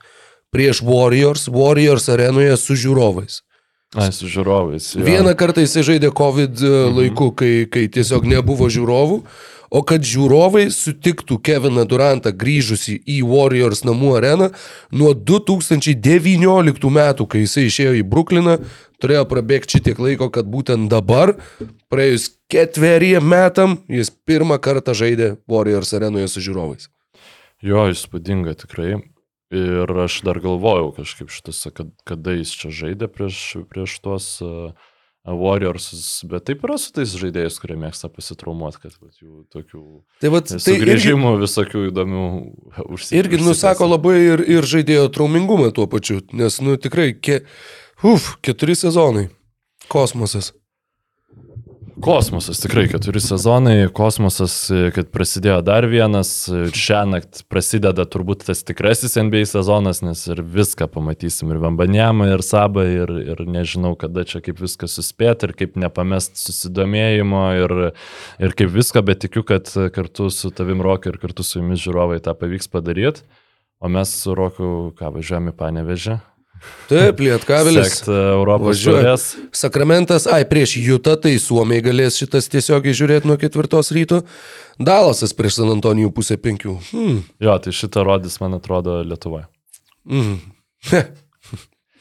prieš Warriors, Warriors arenoje su žiūrovais. Ai, su žiūrovais. jo. Vieną kartą jisai žaidė COVID mhm. laiku, kai, kai tiesiog nebuvo žiūrovų, o kad žiūrovai sutiktų Keviną Durantą grįžusi į Warriors namų areną nuo 2019 metų, kai jisai išėjo į Brukliną, turėjo prabėgti šitiek laiko, kad būtent dabar, praėjus ketveriem metam, jis pirmą kartą žaidė Warriors arenoje su žiūrovais. Jo, įspūdinga tikrai. Ir aš dar galvojau kažkaip šitose, kad, kada jis čia žaidė prieš, prieš tuos uh, Warriors, bet taip yra su tais žaidėjais, kurie mėgsta pasitraumuoti, kad vat, jų tokių Tai, vat, tai irgi, sugrįžimų visokių įdomių užsienio. irgi nusako labai ir, ir žaidėjo traumingumą tuo pačiu, nes, nu, tikrai, ke, uf, keturi sezonai. Kosmosas. Kosmosas, tikrai keturi sezonai, kosmosas, kad prasidėjo dar vienas, šią naktį prasideda turbūt tas tikrasis NBA sezonas, nes ir viską pamatysim, ir Vambanėmą, ir Sabą, ir, ir nežinau, kada čia kaip viską suspėti, ir kaip nepamest susidomėjimo, ir, ir kaip viską, bet tikiu, kad kartu su tavim Rokai ir kartu su jumis žiūrovai tą pavyks padaryti. O mes su Roku, ką važiuojame į Panevežę. Taip, Lietkabelis. Sekti Europos žiūrės. Sakramentas, ai, prieš Jutą, tai Suomiai galės šitas tiesiogiai žiūrėti nuo ketvirtos ryto. Dalasas prieš San Antonijų pusę penkių. Hmm. Jo, tai šitą rodys, man atrodo, Lietuvoje. Mm.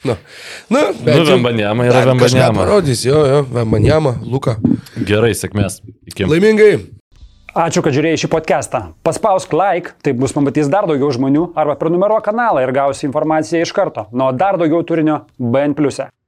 Na, na, Nu, Vembanjama yra Vembanjama. parodys, jo, jo, Vembanjama, Luka. Gerai, sėkmės. Iki. Laimingai. Ačiū, kad žiūrėjai šį podcastą. Paspausk like, taip bus pamatys dar daugiau žmonių, arba prenumeruok kanalą ir gausi informaciją iš karto. Nuo dar daugiau turinio BN ⁇. e.